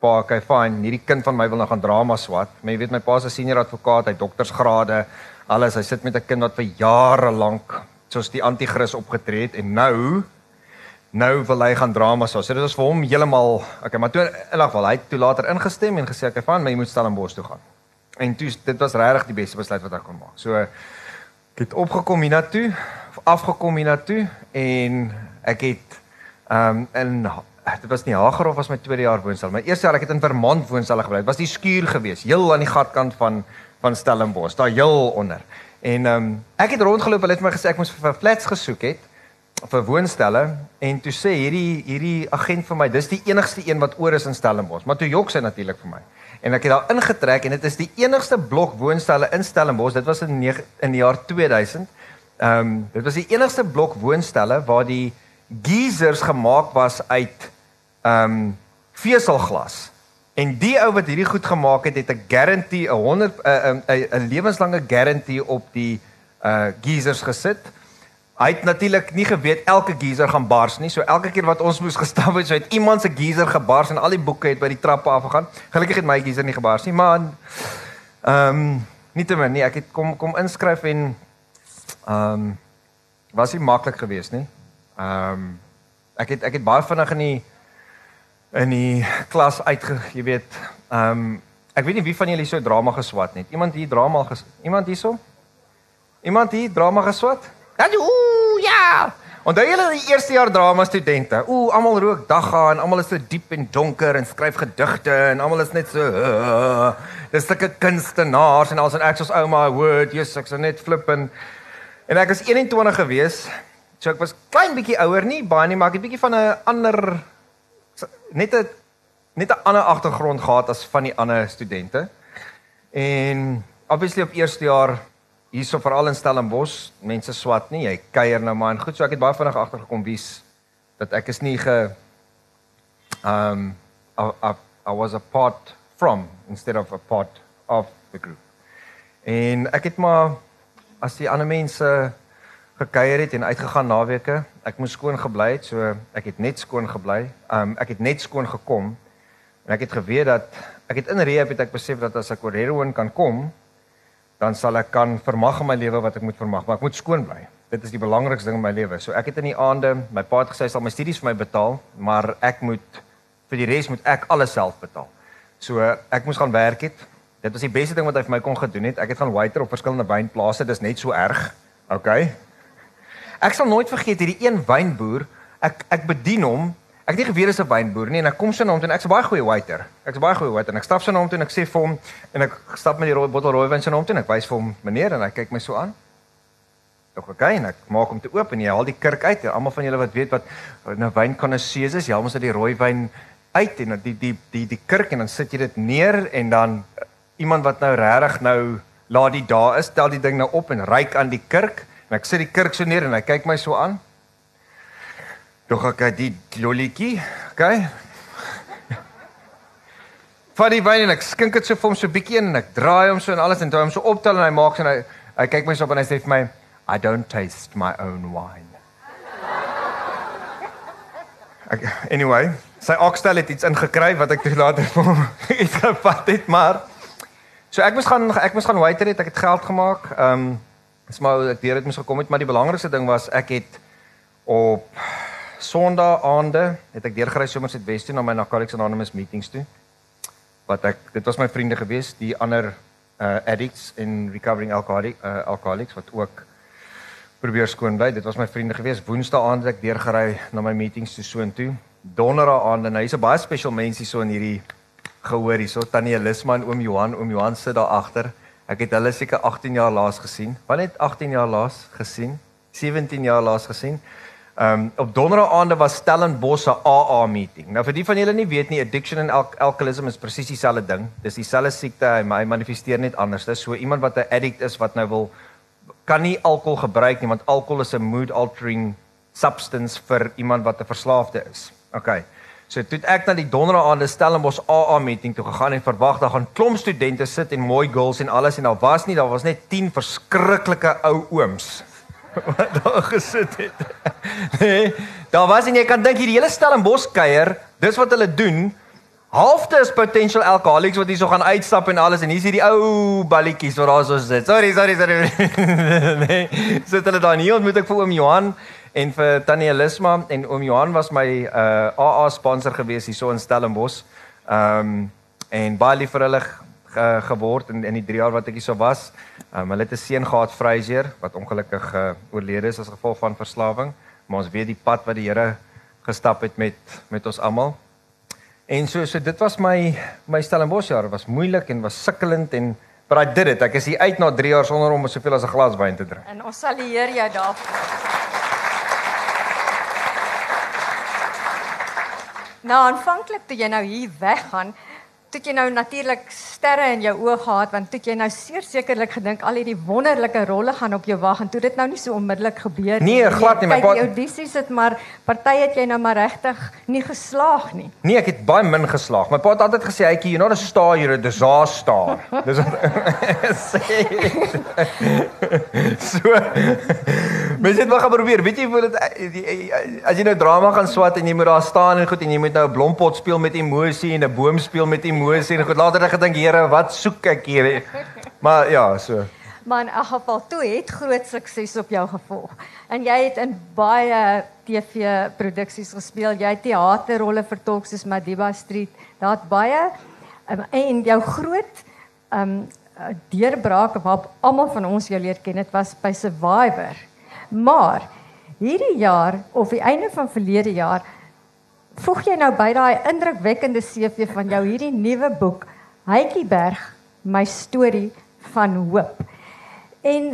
pa, okay, fine, hierdie kind van my wil nou gaan drama swat. Maar jy weet my pa is 'n senior advokaat, hy doktorsgrade, alles. Hy sit met 'n kind wat vir jare lank soos die anti-kris opgetree het en nou nou wil hy gaan drama swat. So dit was vir hom heeltemal, okay, maar toe in elk geval hy het toe later ingestem en gesê okay, fine, maar jy moet Stellenbosch toe gaan. En toe dit was regtig die beste besluit wat ek kon maak. So ek het opgekom hiernatoe, afgekom hiernatoe en ek het ehm um, in dit was nie Hagerhof was my tweede jaar woonstel. My eerste jaar ek het in Vermont woonstel gebly. Dit was die skuur gewees, heel aan die gatkant van van Stellenbosch, daar heel onder. En ehm um, ek het rondgeloop, hulle het my gesê ek moes vir flats gesoek het vir woonstelle en toe sê hierdie hierdie agent vir my dis die enigste een wat oor is in Stellenbosch. Maar toe jok sy natuurlik vir my. En ek het daar ingetrek en dit is die enigste blok woonstelle in Stellenbosch. Dit was in 9, in die jaar 2000. Ehm um, dit was die enigste blok woonstelle waar die geysers gemaak was uit ehm um, veselglas. En die ou wat hierdie goed gemaak het, het 'n guarantee, 'n 100 'n 'n 'n lewenslange guarantee op die uh geysers gesit. Hy het natuurlik nie geweet elke geyser gaan bars nie. So elke keer wat ons moes gestap het, so het iemand se geyser gebars en al die boeke het by die trappe afgegaan. Gelukkig het my geyser nie gebars nie, maar ehm um, nie te min nie. Ek het kom kom inskryf en ehm um, was nie maklik geweest nie. Ehm um, ek het ek het baie vinnig in die in die klas uitge, jy weet, ehm um, ek weet nie wie van julle so drama geswat het. Iemand hier drama ges Iemand hierso? Iemand hier drama geswat? Ja, ooh, ja. Onthou julle die eerste jaar drama studente? Ooh, almal rook dagga en almal is so diep en donker en skryf gedigte en almal is net so uh, dis sulke kunstenaars en alsa en ek soos ouma word, yes, ek's net flippin. En ek was 21 gewees. So ek was klein bietjie ouer nie, baie nie, maar ek het bietjie van 'n ander net 'n net 'n ander agtergrond gehad as van die ander studente. En obviously op eerste jaar hierso veral in Stellenbosch, mense swat nie, jy kuier nou maar en goed, so ek het baie vinnig agtergekom wie's dat ek is nie ge um I, I, I was a part from instead of a part of the group. En ek het maar as die ander mense gekuier het en uitgegaan naweke. Ek moes skoon gebly het, so ek het net skoon gebly. Um ek het net skoon gekom. En ek het geweet dat ek het in rehab het ek besef dat as ek oor heroin kan kom, dan sal ek kan vermag in my lewe wat ek moet vermag, maar ek moet skoon bly. Dit is die belangrikste ding in my lewe. So ek het in die aande, my pa het gesê hy sal my studies vir my betaal, maar ek moet vir die res moet ek alles self betaal. So ek moes gaan werk het. Dit was die beste ding wat hy vir my kon gedoen het. Ek het gaan waiter op verskillende wynplase. Dis net so erg. Okay. Ek sal nooit vergeet hierdie een wynboer. Ek ek bedien hom. Ek het nie geweet hy is 'n wynboer nie en ek kom sy na hom toe en ek's 'n baie goeie waiter. Ek's 'n baie goeie waiter en ek stap sy na hom toe en ek sê vir hom en ek stap met die rooi bottel rooiwyn sy na hom toe en ek wys vir hom meneer en hy kyk my so aan. Tog okay en ek maak hom toe oop en jy haal die kurk uit. Almal van julle wat weet wat nou wyn konnoisseurs is, jy haal mos uit die rooiwyn uit en die die die die kurk en dan sit jy dit neer en dan iemand wat nou regtig nou laat die daar is, tel die ding nou op en ryk aan die kurk En ek sit die kurk so neer en hy kyk my so aan. Dog ek die lolletjie, okay? Vat die wyn en ek skink dit so vir hom so bietjie en ek draai hom so en alles en toe hom so optel en hy maak en hy hy kyk my so op en hy sê vir my I don't taste my own wine. Ek, anyway, sy okstel het iets ingekry wat ek toe later vir hom iets gevat het, maar so ek moes gaan ek moes gaan waiter het, ek het geld gemaak. Ehm um, Dis maar ek deur dit moes gekom het, maar die belangrikste ding was ek het op Sondag aande het ek deurgery somers uit Wes toe na my Narcotics Anonymous meetings toe. Wat ek dit was my vriende gewees, die ander uh addicts in recovering alcoholic uh alcoholics wat ook probeer skoon bly. Dit was my vriende gewees. Woensdae aand het ek deurgery na my meetings toe soontoe. Donderdag aand en hy's 'n baie special mensie so in hierdie gehoor hierso. Tannie Elisma en oom Johan, oom Johan sit daar agter. Ek het hulle seker 18 jaar laas gesien. Wanneer het 18 jaar laas gesien? 17 jaar laas gesien. Ehm um, op donderdag aande was Stellenbosch se AA meeting. Nou vir die van julle nie weet nie, addiction en al alcoholism is presies dieselfde ding. Dis dieselfde siekte, hy manifesteer net anders. Dis so iemand wat 'n addict is wat nou wil kan nie alkohol gebruik nie want alkohol is 'n mood altering substance vir iemand wat 'n verslaafde is. OK. So toe ek na die donderdag aande Stellenbosch AA meeting toe gegaan en verwag daar gaan klomp studente sit en mooi girls en alles en daar was nie, daar was net 10 verskriklike ou ooms wat daar gesit het. Nee, daar was en jy kan dink hierdie hele Stellenbosch kuier, dis wat hulle doen. Halfte is potential alcoholics wat hier so gaan uitstap en alles en hier is hierdie ou balletjies wat daar so sit. Sorry, sorry, sorry. nee. Sit hulle daar nie ontmoet ek vir oom Johan en vir Tannie Elisma en oom Johan was my uh AA sponsor gewees hier so in Stellenbosch. Ehm um, en baie lief vir hulle ge, geword in in die 3 jaar wat ek hier so was. Ehm um, hulle het 'n seun gehad Fraser wat ongelukkig uh, oorlede is as gevolg van verslawing. Maar ons weet die pad wat die Here gestap het met met ons almal. En so so dit was my my Stellenbosch jaar was moeilik en was sukkelend en but I did it. Ek is hier uit na 3 jaar sonder om soveel as 'n glas wyn te drink. En ons sal leer jou daarvoor. Nou aanvanklik toe jy nou hier weggaan, toe jy nou natuurlik sterre in jou oë gehad want toe jy nou seker sekerlik gedink al hierdie wonderlike rolle gaan op jou wag en toe dit nou nie so onmiddellik gebeur nie. Nee, glad nie, my pa. Die audisies het maar party het jy nou maar regtig nie geslaag nie. Nee, ek het baie min geslaag. My pa het altyd gesê, "Hytjie, you're not a star, you're a disaster." Dis sê. so. Mens het maar probeer. Weet jy hoe dit as jy nou drama gaan swat en jy moet daar staan en goed en jy moet nou 'n blompot speel met emosie en 'n boom speel met emosie en goed. Later het ek gedink, Here, wat soek ek hier? Maar ja, so. Maar in elk geval toe het groot sukses op jou gevolg. En jy het in baie TV produksies gespeel. Jy het teaterrolle vertolk soos Madiba Street. Daar't baie um, en jou groot um deurbraak waarop almal van ons jou leer ken, dit was by Survivor. Maar hierdie jaar of die einde van verlede jaar voeg jy nou by daai indrukwekkende CV van jou hierdie nuwe boek Hytjieberg my storie van hoop. En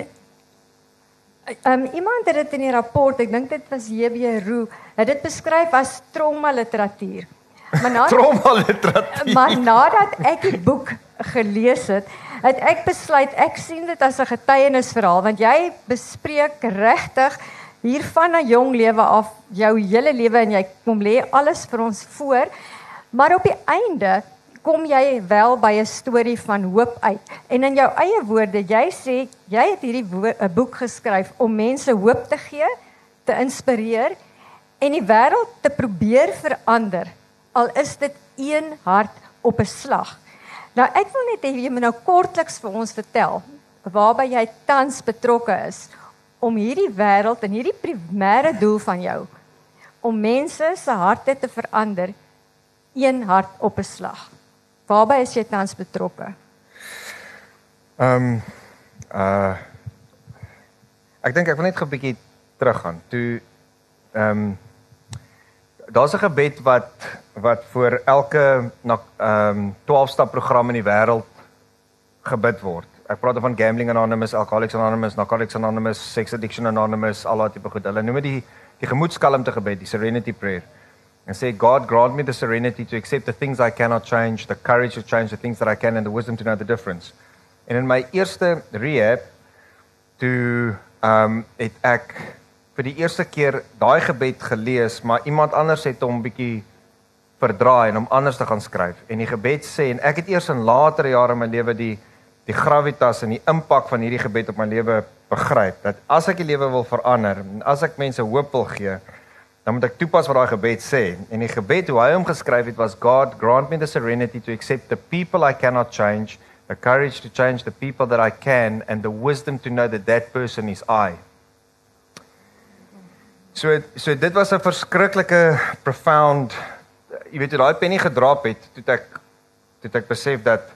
um, iemand het dit in die rapport, ek dink dit was JB Roo, het dit beskryf as trauma literatuur. Maar nadat trauma literatuur. Maar nadat ek die boek gelees het, het ek besluit ek sien dit as 'n getuienisverhaal want jy bespreek regtig hier van 'n jong lewe af jou hele lewe en jy kom lê alles vir ons voor. Maar op die einde kom jy wel by 'n storie van hoop uit. En in jou eie woorde, jy sê jy het hierdie 'n boek geskryf om mense hoop te gee, te inspireer en die wêreld te probeer verander. Al is dit een hart op 'n slag. Nou ek wil net hê jy moet nou kortliks vir ons vertel waarby jy tans betrokke is om hierdie wêreld en hierdie primêre doel van jou om mense se harte te verander een hart op 'n slag. Waarby is jy tans betrokke? Ehm um, uh ek dink ek wil net 'n bietjie teruggaan. Toe ehm um, daar's 'n gebed wat wat vir elke na ehm um, 12 stap program in die wêreld gebid word ek praat van gambling anonymous, alcoholics anonymous, narcotics anonymous, sex addiction anonymous, al daai tipe goed. Hulle noem dit die die gemoedskalmte gebed, die serenity prayer. And say God grant me the serenity to accept the things I cannot change, the courage to change the things that I can and the wisdom to know the difference. En in my eerste rehab toe ehm um, het ek vir die eerste keer daai gebed gelees, maar iemand anders het hom bietjie verdraai en hom anders te gaan skryf. En die gebed sê en ek het eers in latere jare in my lewe die die gravitas en die impak van hierdie gebed op my lewe begryp. Dat as ek die lewe wil verander en as ek mense hoop wil gee dan moet ek toepas wat daai gebed sê. En die gebed hoe hy hom geskryf het was God grant me the serenity to accept the people I cannot change the courage to change the people that I can and the wisdom to know that that person is I. So so dit was 'n verskriklike profound jy weet jy daai penny gedrop het toe ek toe ek besef dat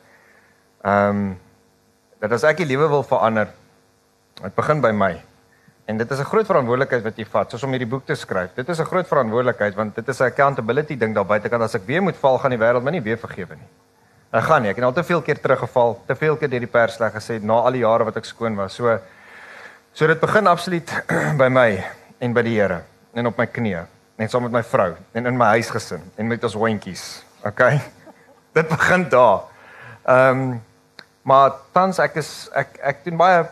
ehm um, dat as ek die lewe wil verander, dit begin by my. En dit is 'n groot verantwoordelikheid wat jy vat, soos om hierdie boek te skryf. Dit is 'n groot verantwoordelikheid want dit is 'n accountability ding daar buitekant as ek weer moet val, gaan die wêreld my nie weer vergewe nie. Ek gaan nie, ek het al te veel keer teruggeval, te veel keer deur die persleg gesê na al die jare wat ek skoon was. So so dit begin absoluut by my en by die Here en op my knieë en saam met my vrou en in my huisgesin en met ons hondjies. Okay? Dit begin daar. Ehm um, Maar tans ek is ek ek doen baie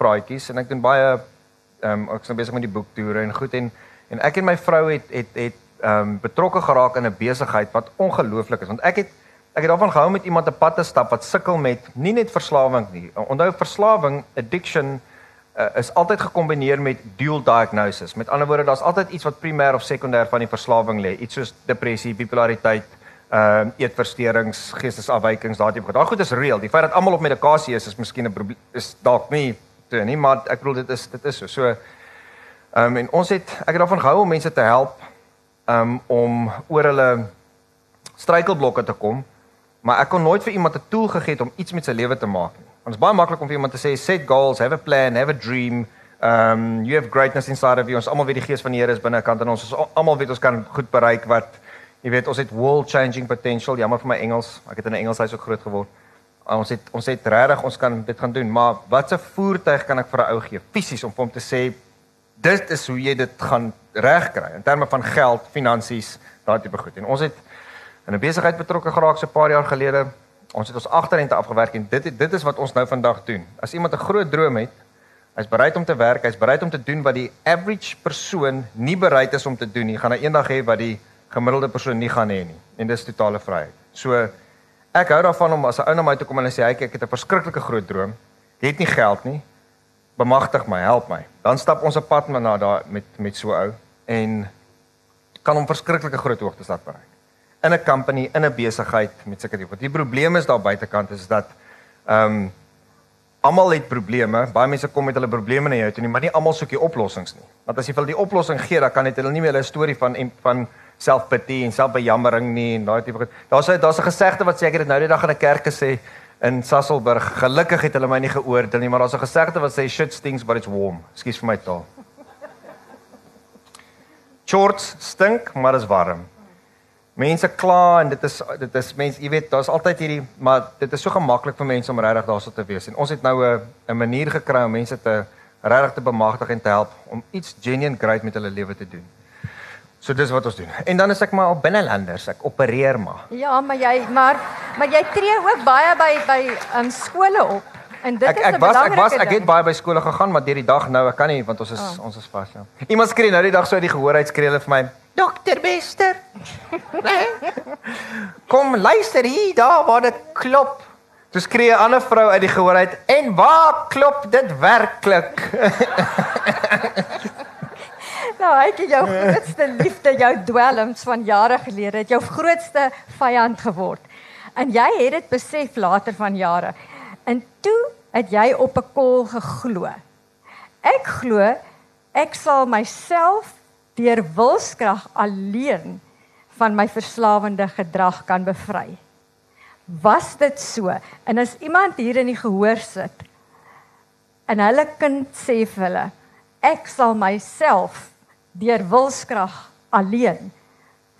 praatjies en ek doen baie ehm um, ek is nou besig met die boektoere en goed en en ek en my vrou het het het ehm um, betrokke geraak in 'n besigheid wat ongelooflik is want ek het ek het daarvan gehou met iemand 'n pad te stap wat sukkel met nie net verslawing nie. Onthou verslawing, addiction uh, is altyd gekombineer met dual diagnosis. Met ander woorde, daar's altyd iets wat primêr of sekondêr van die verslawing lê, iets soos depressie, bipolariteit, ehm uh, eetversteurings, geestesafwykings, daardie goed. Daai goed is reëel. Die feit dat almal op medikasie is is miskien 'n is dalk nie toe nie, maar ek bedoel dit is dit is so. So ehm um, en ons het ek het daarvan gehou om mense te help um, om oor hulle struikelblokke te kom, maar ek kon nooit vir iemand 'n tool gegee het om iets met sy lewe te maak nie. Want dit is baie maklik om vir iemand te sê set goals, have a plan, have a dream. Um you have greatness inside of you. Ons almal weet die gees van die Here is binnekant in ons. Ons almal weet ons kan goed bereik wat jy weet, ons het world changing potential. Jammer vir my Engels. Ek het in 'n Engelshuis ook groot geword. Uh, ons het ons het regtig ons kan dit gaan doen, maar wat 'n voertuig kan ek vir 'n ou gee fisies om vir hom te sê dit is hoe jy dit gaan regkry in terme van geld, finansies, daardie tipe goed. En ons het in 'n besigheid betrokke geraak so 'n paar jaar gelede. Ons het ons agterrente afgewerk en dit dit is wat ons nou vandag doen. As iemand 'n groot droom het, hy's bereid om te werk, hy's bereid om te doen wat die average persoon nie bereid is om te doen nie, gaan hy eendag hê wat die gemiddelde persoon nie gaan hê nie. En dis totale vryheid. So ek hou daarvan om as 'n ou na my toe kom en hy sê hy ek het 'n verskriklike groot droom. Jy het nie geld nie. Bemagtig my, help my. Dan stap ons op pad na daar met met so ou en kan hom verskriklike groot hoogtes laat bereik. In 'n company, in 'n besigheid met sulke tipe. Die probleem is daar buitekant is dat ehm um, almal het probleme. Baie mense kom met hulle probleme na jou toe, nie, maar nie almal soek die oplossings nie. Want as jy vir hulle die oplossing gee, dan kan dit hulle nie meer 'n storie van van selfpity en selfbejammering nie en daai tipe goed. Daar's daar's 'n gesegde wat sê ek het dit nou die dag in 'n kerk gesê in Sasselburg. Gelukkig het hulle my nie geoordeel nie, maar daar's 'n gesegde wat sê shit stings but it's warm. Ekskuus vir my taal. Shorts stink, maar is warm. Mense kla en dit is dit is mense, jy weet, daar's altyd hierdie, maar dit is so gemaklik vir mense om regtig daarso te wees. En ons het nou 'n 'n manier gekry om mense te regtig te bemagtig en te help om iets genuine great met hulle lewe te doen. So dis wat ons doen. En dan is ek maar al binnelanders, ek opereer maar. Ja, maar jy maar maar jy tree ook baie by by um skole op. En dit ek, is ek 'n was ek belangrike was ek ding. het baie by skole gegaan, maar deur die dag nou ek kan nie want ons is Oh. ons is vas ja. Iemand skree nou die dag so uit die gehoorheid skree hulle vir my, "Dokter Bester." Nee. Kom luister hier, daar waar dit klop. Toe skree 'n ander vrou uit die gehoorheid, "En waar klop dit werklik?" Nou, het jou grootste liefde, jou dwelms van jare gelede, het jou grootste vyand geword. En jy het dit besef later van jare. En toe het jy op 'n kol geglo. Ek glo ek sal myself deur wilskrag alleen van my verslawende gedrag kan bevry. Was dit so? En as iemand hier in die gehoor sit en hulle kind sê vir hulle ek sal myself deur wilskrag alleen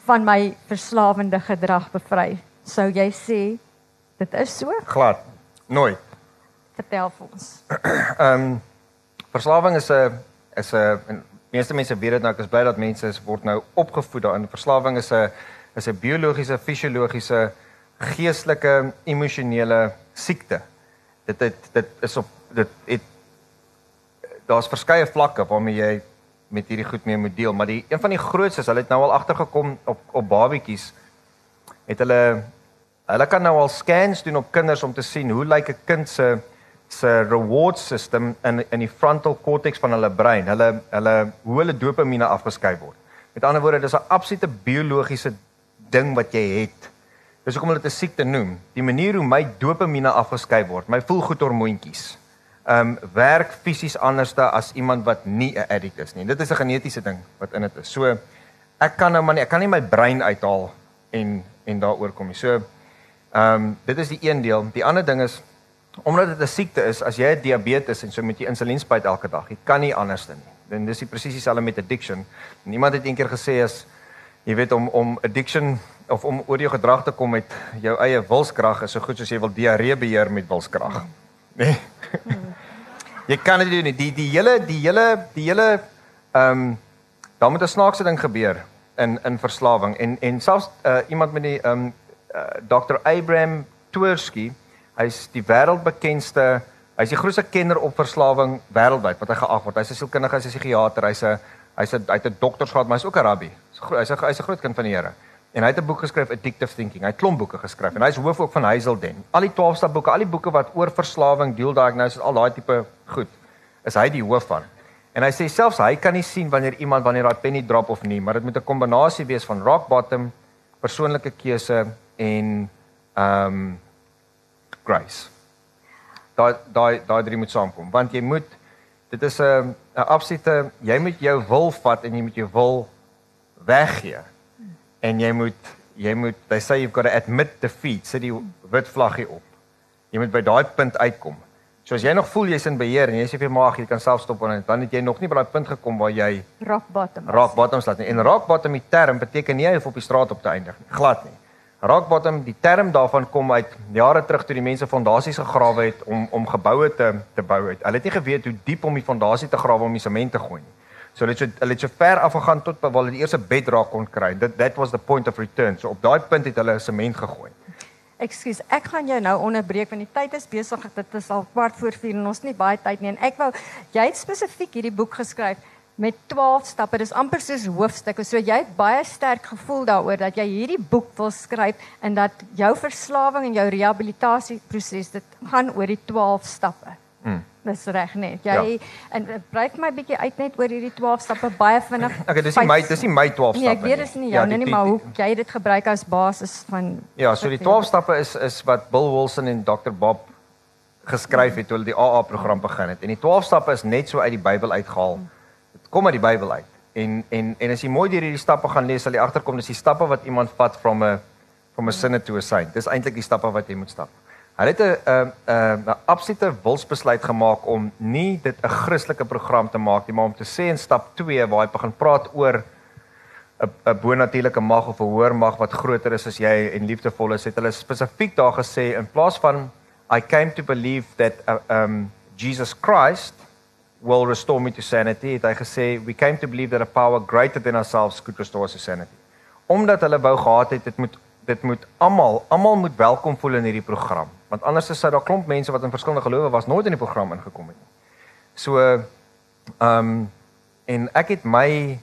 van my verslawende gedrag bevry. Sou jy sê dit is so? Glad. Nooit. Vertel vir ons. Ehm um, verslawing is 'n is 'n meeste mense weet dit nou ek is bly dat mense word nou opgevoed daarin. Verslawing is 'n is 'n biologiese, fisiologiese, geestelike, emosionele siekte. Dit het dit is op dit het daar's verskeie vlakke waarmee jy met hierdie goed mee moet deel, maar die een van die grootstes, hulle het nou al agtergekom op op babatjies het hulle hulle kan nou al scans doen op kinders om te sien hoe lyk 'n kind se se reward system in in die frontal cortex van hulle brein. Hulle hulle hoe hulle dopamine afgeskei word. Met ander woorde, dis 'n absolute biologiese ding wat jy het. Dis hoekom hulle dit 'n siekte noem. Die manier hoe my dopamine afgeskei word, my voelgoedhormoontjies, ehm um, werk fisies anderste as iemand wat nie 'n addict is nie. Dit is 'n genetiese ding wat in dit is. So ek kan nou maar nie, ek kan nie my brein uithaal en en daaroor kom nie. So ehm um, dit is die een deel. Die ander ding is omdat dit 'n siekte is, as jy 'n diabetes en so met jy insulien spuit elke dag, jy kan nie anders dan nie. En dis die presies dieselfde met addiction. Niemand het eendag gesê as jy weet om om addiction of om oor jou gedrag te kom met jou eie wilskrag is so goed soos jy wil diarree beheer met wilskrag. Nee. jy kan dit doen nie. Die die hele die hele die hele ehm um, daar moet 'n snaakse ding gebeur in in verslawing en en selfs uh, iemand met die ehm um, uh, Dr. Abraham Tversky, hy's die wêreldbekendste Hy's die grootste kenner op verslawing wêreldwyd wat hy geag word. Hy's 'n sielkundige, hy's 'n psigiater, hy's 'n hy's 'n hy't 'n doktorsgraad, maar hy's ook 'n rabbi. Hy's 'n hy's 'n groot kind van die Here. En hy het 'n boek geskryf Addictive Thinking. Hy het klomp boeke geskryf en hy's hoof ook van Hazelden. Al die 12 stap boeke, al die boeke wat oor verslawing, deel diagnosis, al daai tipe goed, is hy die hoof van. En hy sê selfs hy kan nie sien wanneer iemand wanneer daai penny drop of nie, maar dit moet 'n kombinasie wees van rock bottom, persoonlike keuse en ehm um, grace. Daai daai daai drie moet saamkom want jy moet dit is 'n 'n absolute jy moet jou wil vat en jy moet jou wil weggee. En jy moet jy moet they say you've got to admit defeat, sit die wit vlaggie op. Jy moet by daai punt uitkom. So as jy nog voel jy's in beheer en jy sê vir maag jy kan self stop en dan het jy nog nie by daai punt gekom waar jy rock bottom. Rock bottom slaat nie. En rock bottom die term beteken nie jy hoef op die straat op te eindig nie. Glad nie. Rock bottom, die term daarvan kom uit jare terug toe die mense fondasies gegrawe het om om geboue te te bou het. Hulle het nie geweet hoe diep om die fondasie te grawe om die sement te gooi nie. So hulle het so hulle het so ver afgegaan tot waar hulle die eerste bedrock kon kry. That that was the point of return. So op daai punt het hulle sement gegooi. Ekskuus, ek gaan jou nou onderbreek want die tyd is besig. Dit is al kwart voor 4 en ons het nie baie tyd nie en ek wou jy het spesifiek hierdie boek geskryf met 12 stappe. Dis amper soos hoofstukke. So jy het baie sterk gevoel daaroor dat jy hierdie boek wil skryf en dat jou verslawing en jou rehabilitasieproses dit gaan oor die 12 stappe. Hmm. Dis reg net. Jy ja. en breek my bietjie uit net oor hierdie 12 stappe baie vinnig. Okay, dis nie my dis nie my 12 stappe nie. Nee, ek weet dis nie jou ja, nie, nie, maar hoe jy dit gebruik as basis van Ja, so die 12 stappe is is wat Bill Wilson en Dr Bob geskryf het toe hulle die AA program begin het. En die 12 stappe is net so uit die Bybel uitgehaal. Dit kom uit die Bybel uit. En en en as jy mooi deur hierdie stappe gaan lees, sal jy agterkom dis die stappe wat iemand vat from a from a sinner to a saint. Dis eintlik die stappe wat jy moet stap. Hulle het 'n 'n 'n 'n absolute wilsbesluit gemaak om nie dit 'n Christelike program te maak nie, maar om te sê in stap 2 waar hy begin praat oor 'n 'n bonatuurlike mag of 'n hoër mag wat groter is as jy en liefdevol is, het hulle spesifiek daar gesê in plaas van I came to believe that uh, um Jesus Christ will restore me to sanity, het hy gesê we came to believe that a power greater than ourselves could restore us to sanity. Omdat hulle wou gehad het dit moet dit moet almal almal moet welkom voel in hierdie program want anders sou daar klomp mense wat in verskillende gelowe was nooit in die program ingekom het nie. So ehm um, en ek het my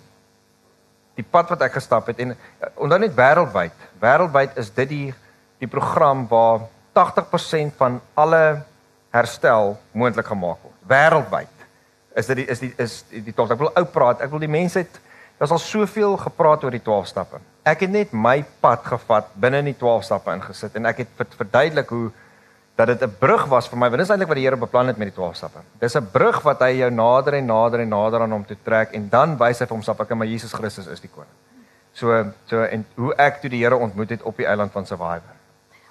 die pad wat ek gestap het en onthou net wêreldwyd. Wêreldwyd is dit die die program waar 80% van alle herstel moontlik gemaak word. Wêreldwyd. Is dit die is die is die, die tot ek wil ou praat. Ek wil die mense het daar's al soveel gepraat oor die 12 stappe. Ek het net my pad gevat binne in die 12 stappe ingesit en ek het verduidelik hoe dat dit 'n brug was vir my. Want dis eintlik wat die Here beplan het met die 12 stappe. Dis 'n brug wat hy jou nader en nader en nader aan hom toe trek en dan wys hy vir homself ek maar Jesus Christus is die koning. So so en hoe ek toe die Here ontmoet het op die eiland van Survivor.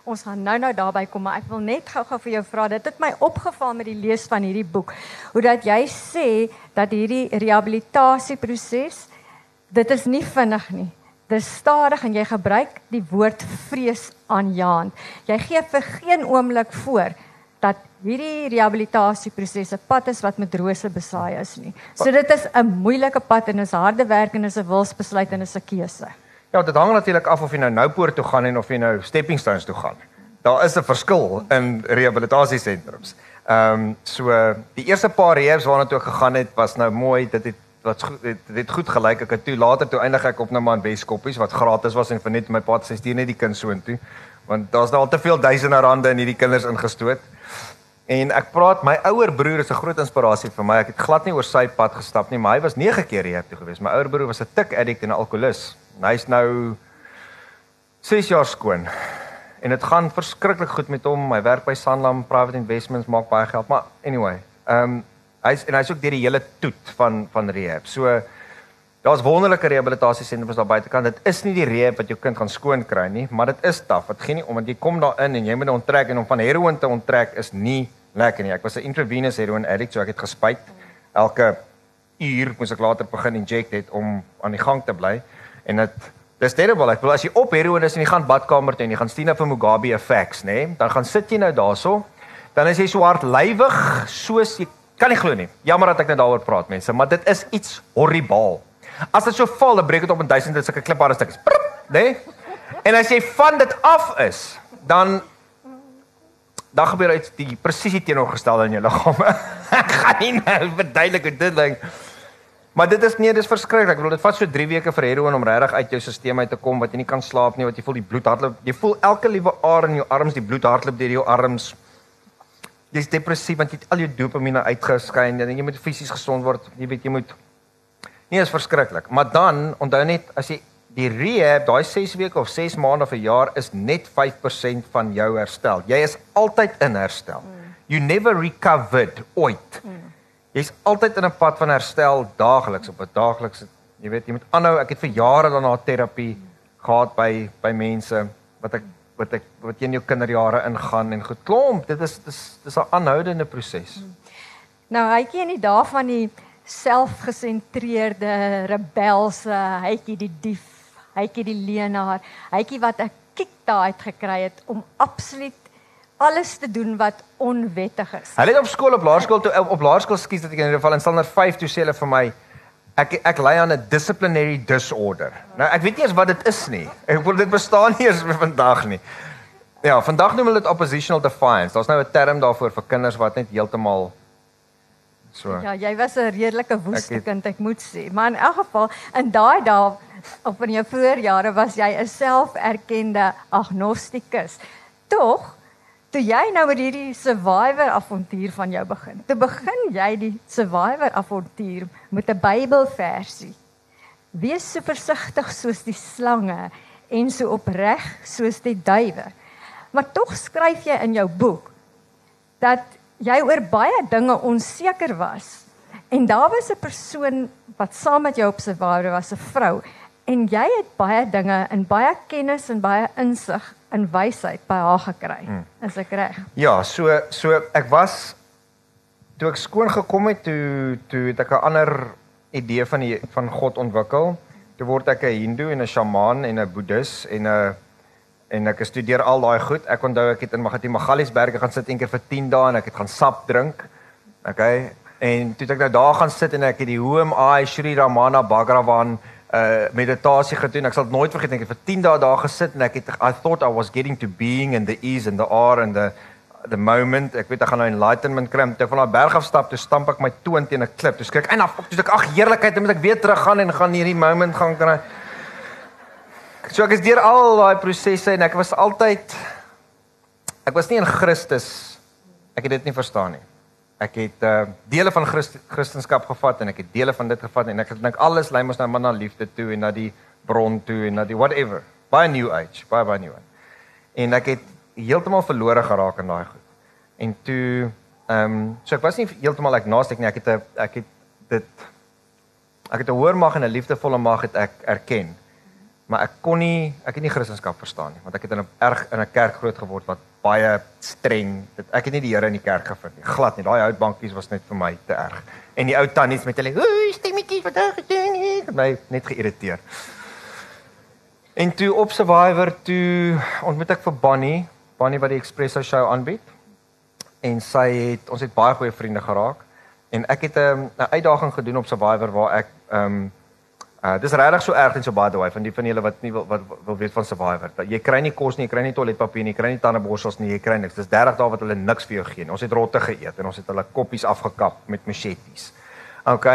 Ons gaan nou-nou daarby kom, maar ek wil net gou-gou vir jou vra. Dit het my opgeval met die lees van hierdie boek. Hoe dat jy sê dat hierdie rehabilitasieproses dit is nie vinnig nie. Dis stadig en jy gebruik die woord vrees aanjaend. Jy gee vir geen oomblik voor dat hierdie rehabilitasieproses 'n pad is wat met rose besaai is nie. So dit is 'n moeilike pad en is harde werk en is 'n wilsbesluit en is 'n keuse. Ja, dit hang natuurlik af of jy nou Noupoort toe gaan en of jy nou Stepping Stones toe gaan. Daar is 'n verskil in rehabilitasiesentrums. Ehm um, so die eerste paar rehabs waarna toe ek gegaan het was nou mooi. Dit het wat dit het goed gelyk ek het toe later toe eindig ek op nou maar in Weskoppies wat gratis was en vir net my pa se stuur net die kind soontoe want daar's nou al te veel duisende rande in hierdie kinders ingestoot en ek praat my ouer broer is 'n groot inspirasie vir my ek het glad nie oor sy pad gestap nie maar hy was 9 keer hier toe gewees my ouer broer was 'n tik addict en 'n alkolikus hy's nou 6 jaar skoon en dit gaan verskriklik goed met hom hy werk by Sanlam Private Investments maak baie geld maar anyway ehm um, Hy's en hy's ook deur die hele toet van van rehab. So daar's wonderlike rehabilitasiesentrums daar buitekant. Dit is nie die rehab wat jou kind gaan skoon kry nie, maar dit is taaf. Dit gee nie omdat jy kom daarin en jy moet onttrek en om van heroin te onttrek is nie lekker nie. Ek was 'n intravenous heroin addict, so ek het gespuit elke uur moes ek later begin inject het om aan die gang te bly en dit dis terrible. Ek bedoel as jy op heroin is en jy gaan badkamer toe en jy gaan sien vir Mugabe effects, nê, dan gaan sit jy nou daarso. Dan is jy so hardlywig soos jy Kan nie glo nie. Jammer dat ek net daaroor praat mense, maar dit is iets horribaal. As dit so val, dan breek dit op in duisende sulke kliphare stukkies. Né? En as jy van dit af is, dan dan gebeur iets die presies teenoorgestelde in jou liggaam. ek gaan nie nou verduidelik hoe dit lyk. Maar dit is nee, dis verskriklik. Ek bedoel dit vat so 3 weke vir heroin om regtig uit jou stelsel uit te kom wat jy nie kan slaap nie, wat jy voel die bloed hardloop. Jy voel elke liewe aar in jou arms, die bloed hardloop deur jou arms jy's depressief want jy het al jou dopamine uitgeskei en jy moet fisies gesond word. Jy weet jy moet Nee, is verskriklik. Maar dan onthou net as jy die rehab, daai 6 weke of 6 maande of 'n jaar is net 5% van jou herstel. Jy is altyd in herstel. Mm. You never recovered ooit. Mm. Jy's altyd in 'n pad van herstel daagliks op 'n daaglikse jy weet jy moet aanhou. Ek het vir jare daarna terapie gehad by by mense wat ek wat ek wat jy in jou kinderjare ingaan en geklomp. Dit is dis dis 'n aanhoudende proses. Mm. Nou, hytjie in die dae van die selfgesentreerde rebelse, hytjie die dief hytjie die leenaar, hytjie wat 'n kick daai gekry het om absoluut alles te doen wat onwettig is. Hulle het op skool op laerskool toe op laerskool skiet dat ek in ieder geval in standaard 5 toe sê hulle vir my ek ek ly aan 'n disciplinary disorder. Nou ek weet nie eens wat dit is nie. Ek voel dit bestaan nie eens vandag nie. Ja, vandag noem hulle dit oppositional defiance. Daar's nou 'n term daarvoor vir kinders wat net heeltemal so Ja, jy was 'n redelike woeste kind, ek moet sê. Maar in elk geval, in daai dae of in jou voorjare was jy 'n selferkende agnostikus. Tog, toe jy nou met hierdie survivor avontuur van jou begin. Toe begin jy die survivor avontuur met 'n Bybelversie. Wees so versigtig soos die slange en so opreg soos die duwe. Maar tog skryf jy in jou boek dat jy oor baie dinge onseker was. En daar was 'n persoon wat saam met jou op survivor was, 'n vrou En jy het baie dinge in baie kennis en baie insig en wysheid by haar gekry. Hmm. Is ek reg? Ja, so so ek was toe ek skoon gekom het toe toe het ek 'n ander idee van die van God ontwikkel. Toe word ek 'n Hindu en 'n shamaan en 'n boeddhis en 'n en ek studeer al daai goed. Ek onthou ek het in Magati Magaliesberge gaan sit eendag vir 10 dae en ek het gaan sap drink. Okay. En toe ek nou daar gaan sit en ek het die Hoe am I Sri Ramana Bhagavan uh meditasie gedoen. Ek sal dit nooit vergeet nie. Ek het vir 10 dae daar gesit en ek het I thought I was getting to being in the ease and the are and the the moment. Ek weet ek gaan nou enlightenment kry. Toe van daai berg af stap, toe stamp ek my toon teen 'n klip. Toe skrik ek en af. Toe ek ag heerlikheid, dan moet ek weer terug gaan en gaan hierdie moment gaan kry. So ek is deur al daai prosesse en ek was altyd ek was nie in Christus. Ek het dit nie verstaan nie ek het uh dele van Christ, Christendom gevat en ek het dele van dit gevat en ek dink alles lei mos nou maar na liefde toe en na die bron toe en na die whatever. By a new age by by new one en ek het heeltemal verlore geraak in daai goed. En toe ehm um, so ek was nie heeltemal ek naaste ek nie ek het 'n ek het dit ek het 'n hoër mag en 'n liefdevolle mag het ek erken. Maar ek kon nie ek het nie Christendom verstaan nie want ek het in 'n erg in 'n kerk groot geword wat baie streng. Dit ek het nie die Here in die kerk gevind nie. Glad nie. Daai houtbankies was net vir my te erg. En die ou tannies met hulle, "Oei, stemmetjies wat daar gedoen het." My net geïrriteer. En toe op Survivor toe ontmoet ek vir Bonnie, Bonnie wat die Espresso show aanbied. En sy het ons het baie goeie vriende geraak. En ek het 'n um, uitdaging gedoen op Survivor waar ek ehm um, Uh dis regtig so erg en so baie daai van die van julle wat nie wil wat wil weet van Survivor. Jy kry nie kos nie, jy kry nie toiletpapier nie, jy kry nie tandeborsels nie, jy kry niks. Dis 30 dae wat hulle niks vir jou gee nie. Ons het rotte geëet en ons het hulle koppies afgekap met machetes. OK.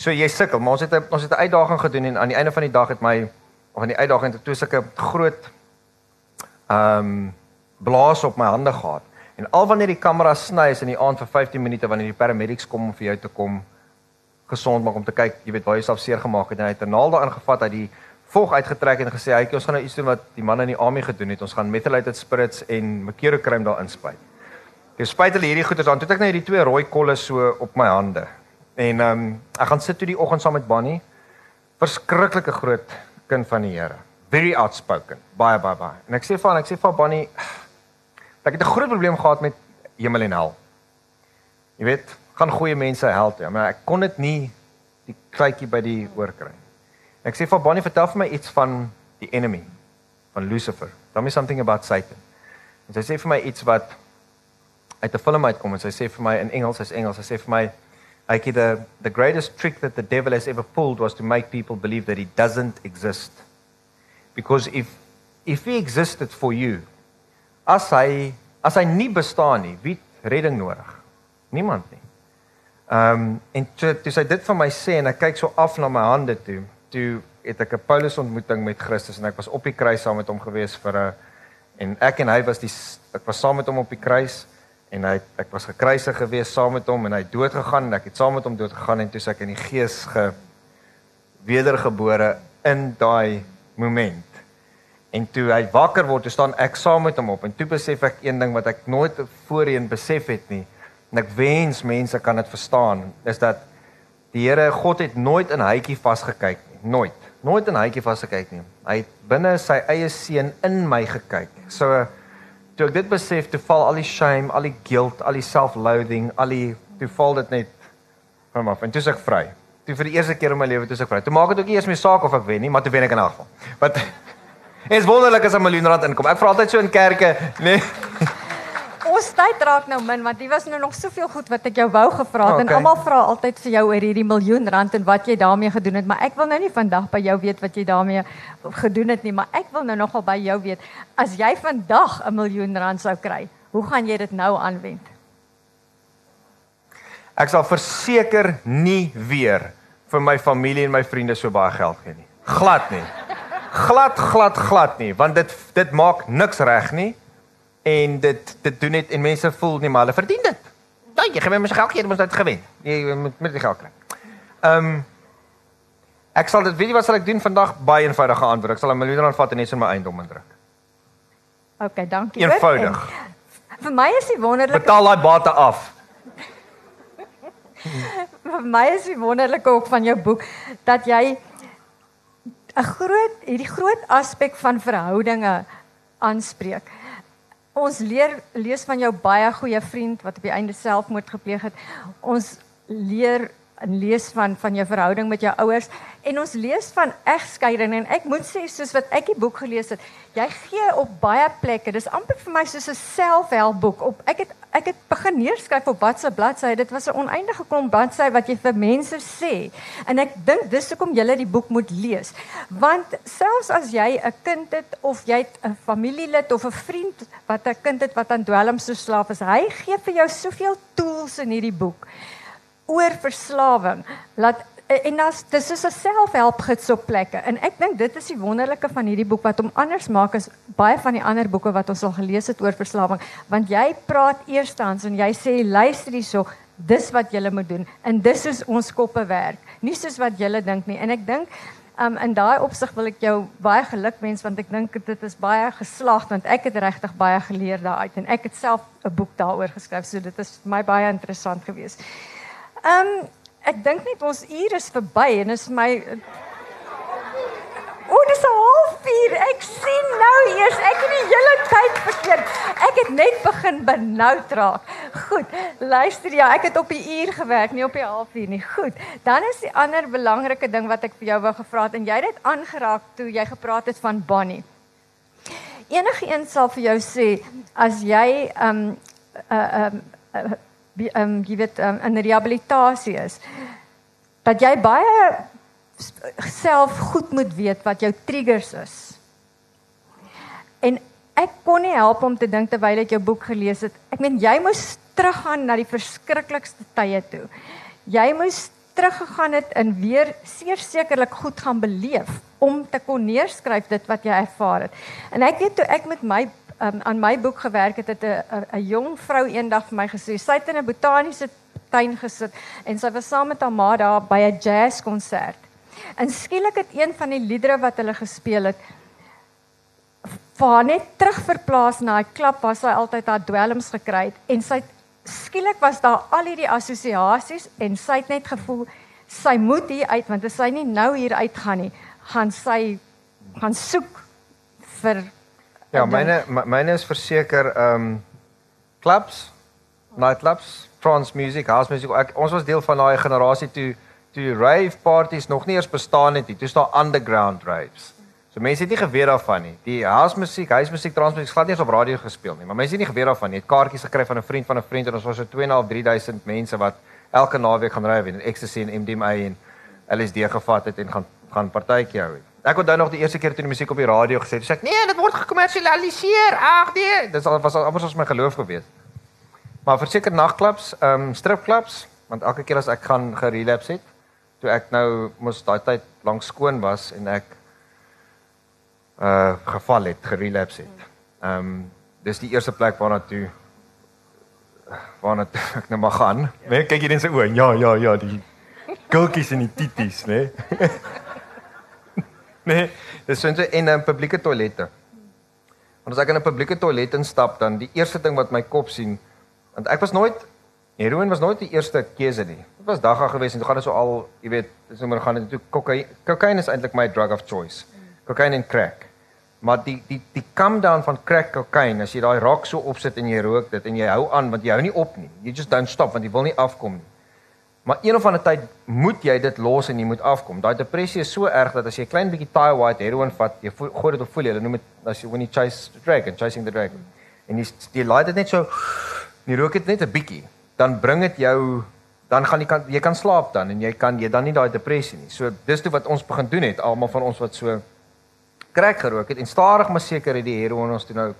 So jy sukkel, maar ons het ons het 'n uitdaging gedoen en aan die einde van die dag het my of aan die uitdaging het toe sulke groot ehm um, blaas op my hande gehad. En al wanneer die kamera sny is in die aand vir 15 minute wanneer die paramedics kom om vir jou te kom gesond maak om te kyk, jy weet waar jy self seer gemaak het en hy het 'n naald daarin gevat uit die vog uitgetrek en gesê hy ons gaan nou iets doen wat die manne in die army gedoen het. Ons gaan methylated spirits en mercurochrome daarin spuit. Ek spuit hulle hierdie goeders aan. Toe het ek nou hierdie twee rooi kolle so op my hande. En ehm um, ek gaan sit toe die oggend saam met Bonnie. Verskriklike groot kind van die Here. Very outspoken. Baie baie baie. En ek sê vir ek sê vir Bonnie ek het 'n groot probleem gehad met hemel en hel. Jy weet, gaan goeie mense help ja, maar ek kon dit nie die krytjie by die oor kry. Ek sê vir Bonnie vertel vir my iets van die enemy van Lucifer. Tell me something about Satan. En sy sê vir my iets wat uit 'n film uitkom en sy sê vir my in Engels, sy's Engels, sy sê vir my like the the greatest trick that the devil has ever pulled was to make people believe that he doesn't exist. Because if if he existed for you, as hy as hy nie bestaan nie, wie redding nodig? Niemand nie. Ehm um, en toe toe sy dit vir my sê en ek kyk so af na my hande toe, toe het ek 'n Paulus ontmoeting met Christus en ek was op die kruis saam met hom gewees vir 'n en ek en hy was die ek was saam met hom op die kruis en hy ek was gekruisig gewees saam met hom en hy dood gegaan en ek het saam met hom dood gegaan en toe ek in die gees ge wedergebore in daai moment. En toe hy wakker word, toe staan ek saam met hom op en toe besef ek een ding wat ek nooit voorheen besef het nie. En ek wens mense kan dit verstaan, is dat die Here God het nooit in hytjie vasgekyk nie, nooit. Nooit in hytjie vasgekyk nie. Hy het binne sy eie seun in my gekyk. So toe ek dit besef, toe val al die shame, al die guilt, al die self-loathing, al die toe val dit net van my af en toe is ek vry. Toe vir die eerste keer in my lewe toe is ek vry. Toe maak dit ook nie eers meer saak of ek wen nie, maar toe wen ek in elk geval. Wat is wonderlik as 'n miljoen rand inkom. Ek vra altyd so in kerke, nee. Ons tyd raak nou min want hier was nou nog soveel goed wat ek jou wou gevra het Okay. en almal vra altyd vir jou oor hierdie miljoen rand en wat jy daarmee gedoen het, maar ek wil nou nie vandag by jou weet wat jy daarmee gedoen het nie, maar ek wil nou nogal by jou weet as jy vandag 'n miljoen rand sou kry, hoe gaan jy dit nou aanwend? Ek sal verseker nie weer vir my familie en my vriende so baie geld gee nie. Glad nie. Glad glad glad nie, want dit dit maak niks reg nie. En dit dit doen net en mense voel nie maar hulle verdien dit. Ja, jy gaan mens geld gee, jy moet dit gewen. Jy moet met die geld kry. Ehm um, Ek sal dit weet jy wat sal ek doen vandag baie eenvoudige antwoord. Ek sal 'n miljoen rand vat en net in my eiendom indruk. Okay, dankie. Eenvoudig. En Vir my is die wonderlike Betaal daai bate af. vir my is die wonderlike ook van jou boek dat jy 'n groot hierdie groot aspek van verhoudinge aanspreek. Ons leer lees van jou baie goeie vriend wat op die einde selfmoord gepleeg het. Ons leer en lees van van jou verhouding met jou ouers en ons lees van egskeiding en ek moet sê soos wat ek die boek gelees het, jy gee op baie plekke. Dis amper vir my soos 'n selfhelpboek. Op ek het ek het begin neerskryf op watse bladsy. Dit was 'n oneindige klomp bladsy wat jy vir mense sê. En ek dink dis hoekom jy die boek moet lees. Want selfs as jy 'n kind het of jy 'n familielid of 'n vriend wat 'n kind het wat aan dwelms verslaaf is, hy gee vir jou soveel tools in hierdie boek oor verslawing. Laat en as dis soos 'n selfhelpgids op plekke. En ek dink dit is die wonderlike van hierdie boek wat hom anders maak as baie van die ander boeke wat ons al gelees het oor verslawing, want jy praat eerstens en jy sê luister hierso, dis wat jy moet doen en dis is ons koppe werk. Nie soos wat jy dink nie. En ek dink Um, in daai opsig wil ek jou baie geluk wens want ek dink dit is baie geslaagd want ek het regtig baie geleer daaruit en ek het self 'n boek daaroor geskryf so dit is vir my baie interessant geweest. Ehm um, ek dink net ons uur is verby en is my O, dis 'n halfuur. Ek sien nou eers ek het die hele tyd verkeerd. Ek het net begin benoud raak. Goed. Luister ja, ek het op die uur gewerk, nie op die halfuur nie. Goed. Dan is die ander belangrike ding wat ek vir jou wou gevra het en jy het dit aangeraak toe jy gepraat het van Bonnie. Enige een sal vir jou sê as jy ehm um, uh ehm uh, ehm um, jy weet um, in rehabilitasie is dat jy baie self goed moet weet wat jou triggers is. En ek kon nie help om te dink terwyl ek jou boek gelees het. Ek meen jy moes teruggaan na die verskriklikste tye toe. Jy moes teruggegaan het en weer sekerlik goed gaan beleef om te kon neerskryf dit wat jy ervaar het. En ek weet toe ek met my um, aan my boek gewerk het, het 'n jong vrou eendag vir my gesê, sy het in 'n botaniese tuin gesit en sy was saam met haar ma daar by 'n jazzkonsert. En skielik het een van die liedere wat hulle gespeel het vir net terugverplaas na 'n klap waar sy altyd haar dwelms gekry het en sy skielik was daar al hierdie assosiasies en sy het net gevoel sy moet hier uit want as sy nie nou hier uitgaan nie, gaan sy gaan soek vir Ja, myne my- myne is verseker ehm um, clubs, nightclubs, trance music, house music. Ek, ons was deel van daai generasie toe toe rave parties nog nie eers bestaan het nie. Toe staan underground raves. So mense het nie geweet daarvan nie. Die house musiek, huis musiek, trance musiek glad nie eens op radio gespeel nie, maar mense het nie geweet daarvan nie. Het kaartjies gekry van 'n vriend van 'n vriend en ons was so 2.5 3000 mense wat elke naweek gaan rave en ecstasy en MDMA en LSD gevat het en gaan gaan partytjie hou het. Ek onthou nog die eerste keer toe die musiek op die radio gesê het, sê ek nee, dit word gekommersialiseer. Ag nee, al was al amper soos my geloof gewees. Maar verseker nagklubs, ehm um, stripklubs, want elke keer as ek gaan gerelapse het, toe ek nou mos daai tyd lank skoon was en ek uh geval het, gerelapse het. Ehm um, dis die eerste plek waarna toe waarna toe ek nou maar gaan. Nee, kyk hier in sy oë. Ja, ja, ja, die kulkies en die tities, né? Nee? nee, dis so in 'n publieke toilette. Want as ek in 'n publieke toilet instap, dan die eerste ding wat my kop sien, want ek was nooit heroin was nooit die eerste keuse nie. Dit was dagga geweest en toe gaan dit so al, jy weet, dis sommer gaan dit toe kokain. Kokain is eintlik my drug of choice. Kokain en crack. Maar die die die come down van crack kokain, as jy daai rock so opsit en jy rook dit en jy hou aan want jy hou nie op nie. You just don't stop want jy wil nie afkom nie. Maar een of ander tyd moet jy dit los en jy moet afkom. Daai depressie is so erg dat as jy 'n klein bietjie Thai white heroin vat, jy gooi dit op voel jy, hulle noem dit as jy when you chase the dragon, chasing the dragon. En jy jy laat dit net so jy rook dit net 'n bietjie, dan bring dit jou dan gaan jy kan jy kan slaap dan en jy kan jy dan nie daai depressie nie. So dis toe wat ons begin doen het, almal van ons wat so crack gerook het en stadig maar seker het die heroin ons toe nou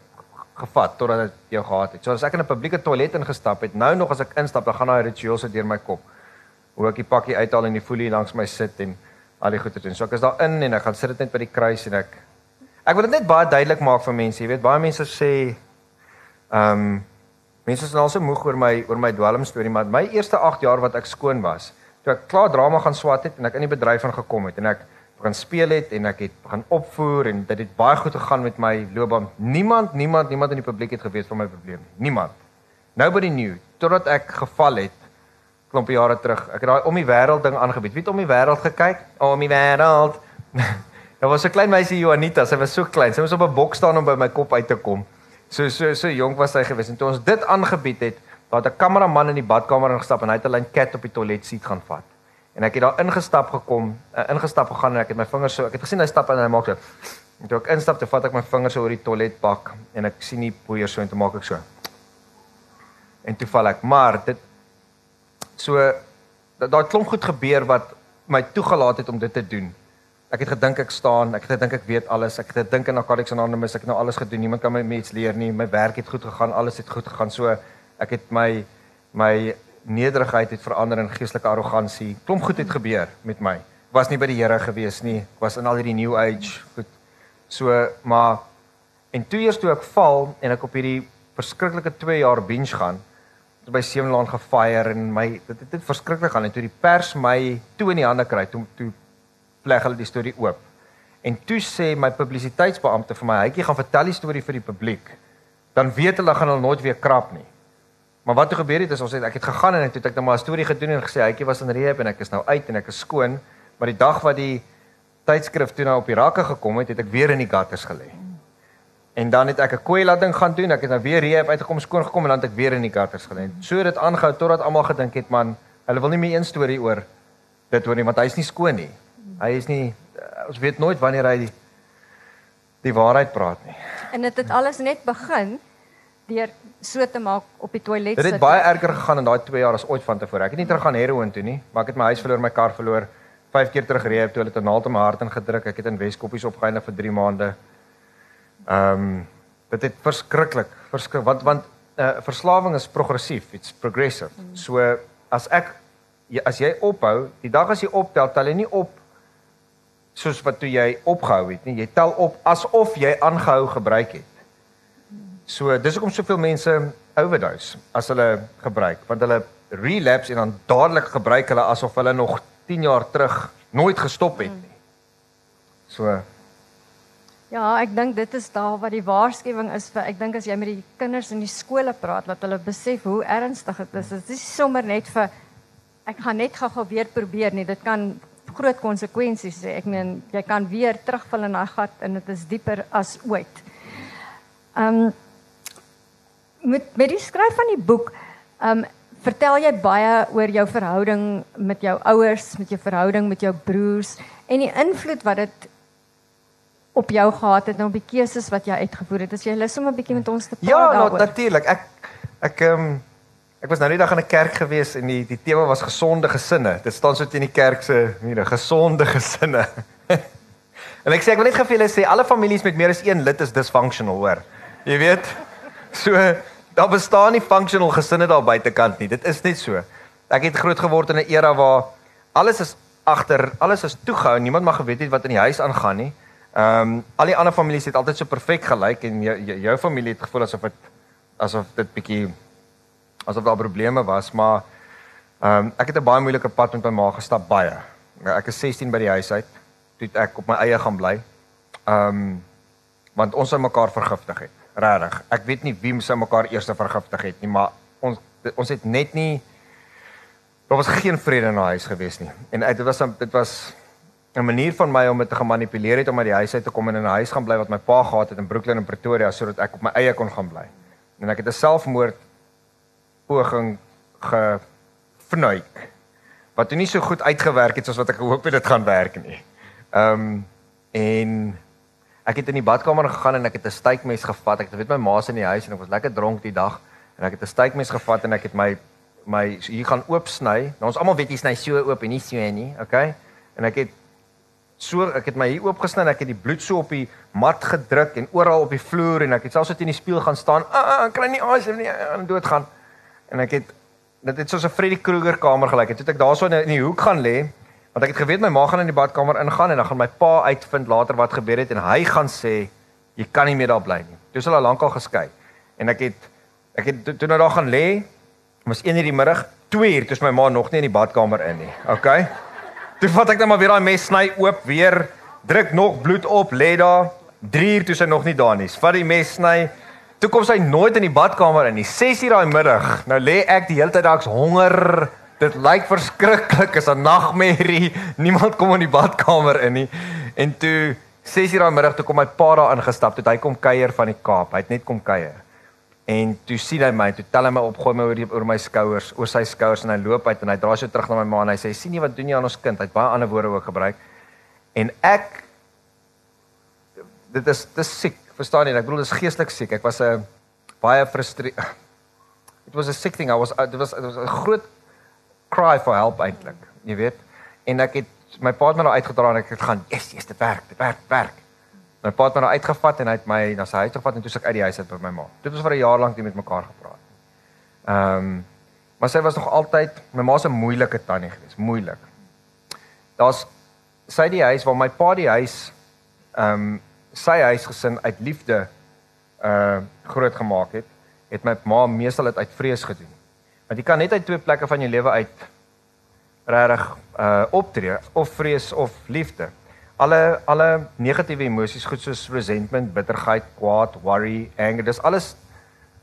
gevat totdat dit jou gehad het. So as ek in 'n publieke toilet ingestap het, nou nog as ek instap, dan gaan daai ritueel se deur my kop hoe ek die pakkie uithaal en die folie langs my sit en al die goeie doen. So ek is daar in en ek gaan sit dit net by die kruis en ek ek wil dit net baie duidelik maak vir mense. Jy weet baie mense sê ehm um, mense is nou al so moeg oor my oor my dwelm storie, maar my eerste 8 jaar wat ek skoon was, toe ek klaar drama gaan swat het en ek in die bedryf van gekom het en ek begin speel het en ek het begin opvoer en dit het baie goed gegaan met my loopbaan. Niemand, niemand, niemand in die publiek het geweet van my probleem nie. Niemand. Nobody knew totdat ek geval het klompie jare terug. Ek het daai om die wêreld ding aangebied. Wie het om die wêreld gekyk? Om die wêreld. Daar was 'n klein meisie Juanita, sy was so klein. Sy moes op 'n bok staan om by my kop uit te kom. So so so jonk was sy gewees en toe ons dit aangebied het, daar het 'n kameraman in die badkamer ingestap en hy het 'n lyn cat op die toilet seat gaan vat. En ek het daar ingestap gekom, uh, ingestap gegaan en ek het my vingers so, ek het gesien hy stap en hy maak so. En toe ek instap, toe vat ek my vingers so oor die toiletbak en ek sien nie poeier so en toe maak ek so. En toe val ek, maar dit So daai klomp goed gebeur wat my toegelaat het om dit te doen. Ek het gedink ek staan, ek het gedink ek weet alles, ek het gedink in Narcotics Anonymous ek het nou alles gedoen, niemand kan my iets leer nie. My werk het goed gegaan, alles het goed gegaan. So ek het my my nederigheid het verander in geestelike arrogansie. Klomp goed het gebeur met my. Was nie by die Here gewees nie. Was in al hierdie new age goed. So maar en toe eers toe ek val en ek op hierdie verskriklike 2 jaar binge gaan, by Sewenlaan gefire en my dit het dit verskriklik gaan en toe die pers my toe in die hande kry toe toe pleg hulle die storie oop. En toe sê my publisiteitsbeampte vir my, "Hytjie gaan vertel die storie vir die publiek." Dan weet hulle gaan hulle nooit weer krap nie. Maar wat het gebeur het is ons het ek het gegaan en ek het ek net maar 'n storie gedoen en gesê hytjie was in rehab en ek is nou uit en ek is skoon, maar die dag wat die tydskrif toe nou op die rakke gekom het, het ek weer in die gutters gelê. En dan het ek 'n koei ladding gaan doen. Ek het nou weer hier uitgekom skoon gekom en dan het ek weer in die gutters gelê. So het dit aangehou totdat almal gedink het man, hulle wil nie meer een storie oor dit hoor nie want hy's nie skoon nie. Hy is nie uh, ons weet nooit wanneer hy die, die waarheid praat nie. En dit het, het alles net begin deur so te maak op die toilet sit. Dit het baie erger gegaan in daai 2 jaar as ooit van tevore. Ek het nie terug gaan heroin toe nie, maar ek het my huis verloor, my kar verloor. 5 keer terug rehab toe hulle 'n naald in my hart ingedruk. Ek het in Weskoppies opgeëindig vir 3 maande. Ehm um, dit het verskriklik verskrik want want uh, verslawing is progressief, it's progressive. Mm. So as ek as jy ophou, die dag as jy optel, tel jy nie op soos wat toe jy opgehou het nie. Jy tel op asof jy aangehou gebruik het. So dis hoekom soveel mense overdose as hulle gebruik, want hulle relapse en dan dadelik gebruik hulle asof hulle nog 10 jaar terug nooit gestop het nie. So Ja, ek dink dit is daar wat die waarskuwing is vir ek dink as jy met die kinders in die skole praat dat hulle besef hoe ernstig dit is. Dit is sommer net vir ek gaan net gou-gou weer probeer nie. Dit kan groot konsekwensies hê. Ek meen jy kan weer terugval in daai gat en dit is dieper as ooit. Ehm um, met met die skryf van die boek, ehm um, vertel jy baie oor jou verhouding met jou ouers, met jou verhouding met jou broers en die invloed wat dit op jou gehad het nou op die keuses wat jy uitgevoer het. As jy lus om 'n bietjie met ons te praat ja, nou, daaroor. Ja, natuurlik. Ek ek ehm um, ek was nou die dag in 'n kerk gewees en die die tema was gesonde gesinne. Dit staan so teen die kerk se mure, gesonde gesinne. en ek sê ek wil net gou vir julle sê alle families met meer as een lid is dysfunctional, hoor. Jy weet? So daar bestaan nie functional gesinne daar buitekant nie. Dit is net so. Ek het groot geword in 'n era waar alles is agter, alles is toegehou. Niemand mag geweet het wat in die huis aangaan nie. Ehm um, al die ander families het altyd so perfek gelyk en jou, jou jou familie het gevoel asof dit asof dit bietjie asof daar probleme was, maar ehm um, ek het 'n baie moeilike pad met my ma gestap baie. Ek is 16 by die huis uit toe het ek op my eie gaan bly. Ehm um, want ons sou mekaar vergiftig het. Regtig. Ek weet nie wie sou mekaar eers vergiftig het nie, maar ons ons het net nie daar was geen vrede in die huis gewees nie. En dit was dit was 'n manier van my om dit te gemanipuleer het om uit die huis uit te kom en in 'n huis gaan bly wat my pa gehad het in Brooklyn en Pretoria sodat ek op my eie kon gaan bly. En ek het 'n selfmoord poging gevnuik wat toe nie so goed uitgewerk het soos wat ek gehoop het dit gaan werk nie. Ehm um, en ek het in die badkamer gegaan en ek het 'n steekmes gevat. Ek het weet my ma's in die huis en ek was lekker dronk die dag en ek het 'n steekmes gevat en ek het my my hier gaan oop sny. Nou ons almal weet jy sny so oop en nie so nie, okay? En ek het so ek het my hier oopgesny en ek het die bloed so op die mat gedruk en oral op die vloer en ek het selfs so teen die spieël gaan staan. Ah, ek kry nie asem nie, aan dood gaan. En ek het dit het soos 'n Freddy Krueger kamer gelyk. Toe ek daarso in die hoek gaan lê, want ek het geweet my ma gaan in die badkamer ingaan en dan gaan my pa uitvind later wat gebeur het en hy gaan sê jy kan nie meer daar bly nie. Dis al lank al geskei. En ek het ek het toe nou daar gaan lê, was 1:00 die middag, 2:00 toe is my ma nog nie in die badkamer in nie. Okay? Toe vat ek net maar weer daai mes sny oop, weer druk nog bloed op, lê daar 3 uur toe sy nog nie daar nie. Vat die mes sny. Toe kom sy nooit in die badkamer in nie. 6 uur daai middag. Nou lê ek die hele tyd daaks honger. Dit lyk verskriklik, is 'n nagmerrie. Niemand kom in die badkamer in nie. En toe 6 uur daai middag toe kom my pa daar ingestap. Toe hy kom kuier van die Kaap. Hy het net kom kuier. En toe sien hy my, toe tel hy my op, gooi my oor die, oor my skouers, oor sy skouers en hy loop uit en hy draai so terug na my ma en hy sê sien jy wat doen jy aan ons kind? Hy het baie ander woorde ook gebruik. En ek dit is dis siek, verstaan jy? Ek bedoel dis geestelik siek. Ek was 'n baie frustreerd. It was a sick thing. I was it was it was 'n groot cry for help eintlik, jy weet. En ek het my pa het my daar uitgedra en ek het gaan, "Yes, yes, dit werk, dit werk, werk." My pa het my uitgevat en hy het my na sy huis gevat en toe suk uit die huis uit by my ma. Dit was vir 'n jaar lank nie met mekaar gepraat nie. Ehm um, maar sy was nog altyd my ma se moeilike tannie gewees, moeilik. Daar's sy die huis waar my pa die huis ehm um, sy huisgesin uit liefde uh groot gemaak het, het my ma meestal dit uit vrees gedoen. Want jy kan net uit twee plekke van jou lewe uit regtig uh optree, of vrees of liefde alle alle negatiewe emosies goed soos resentment, bitterheid, kwaad, worry, anger, dis alles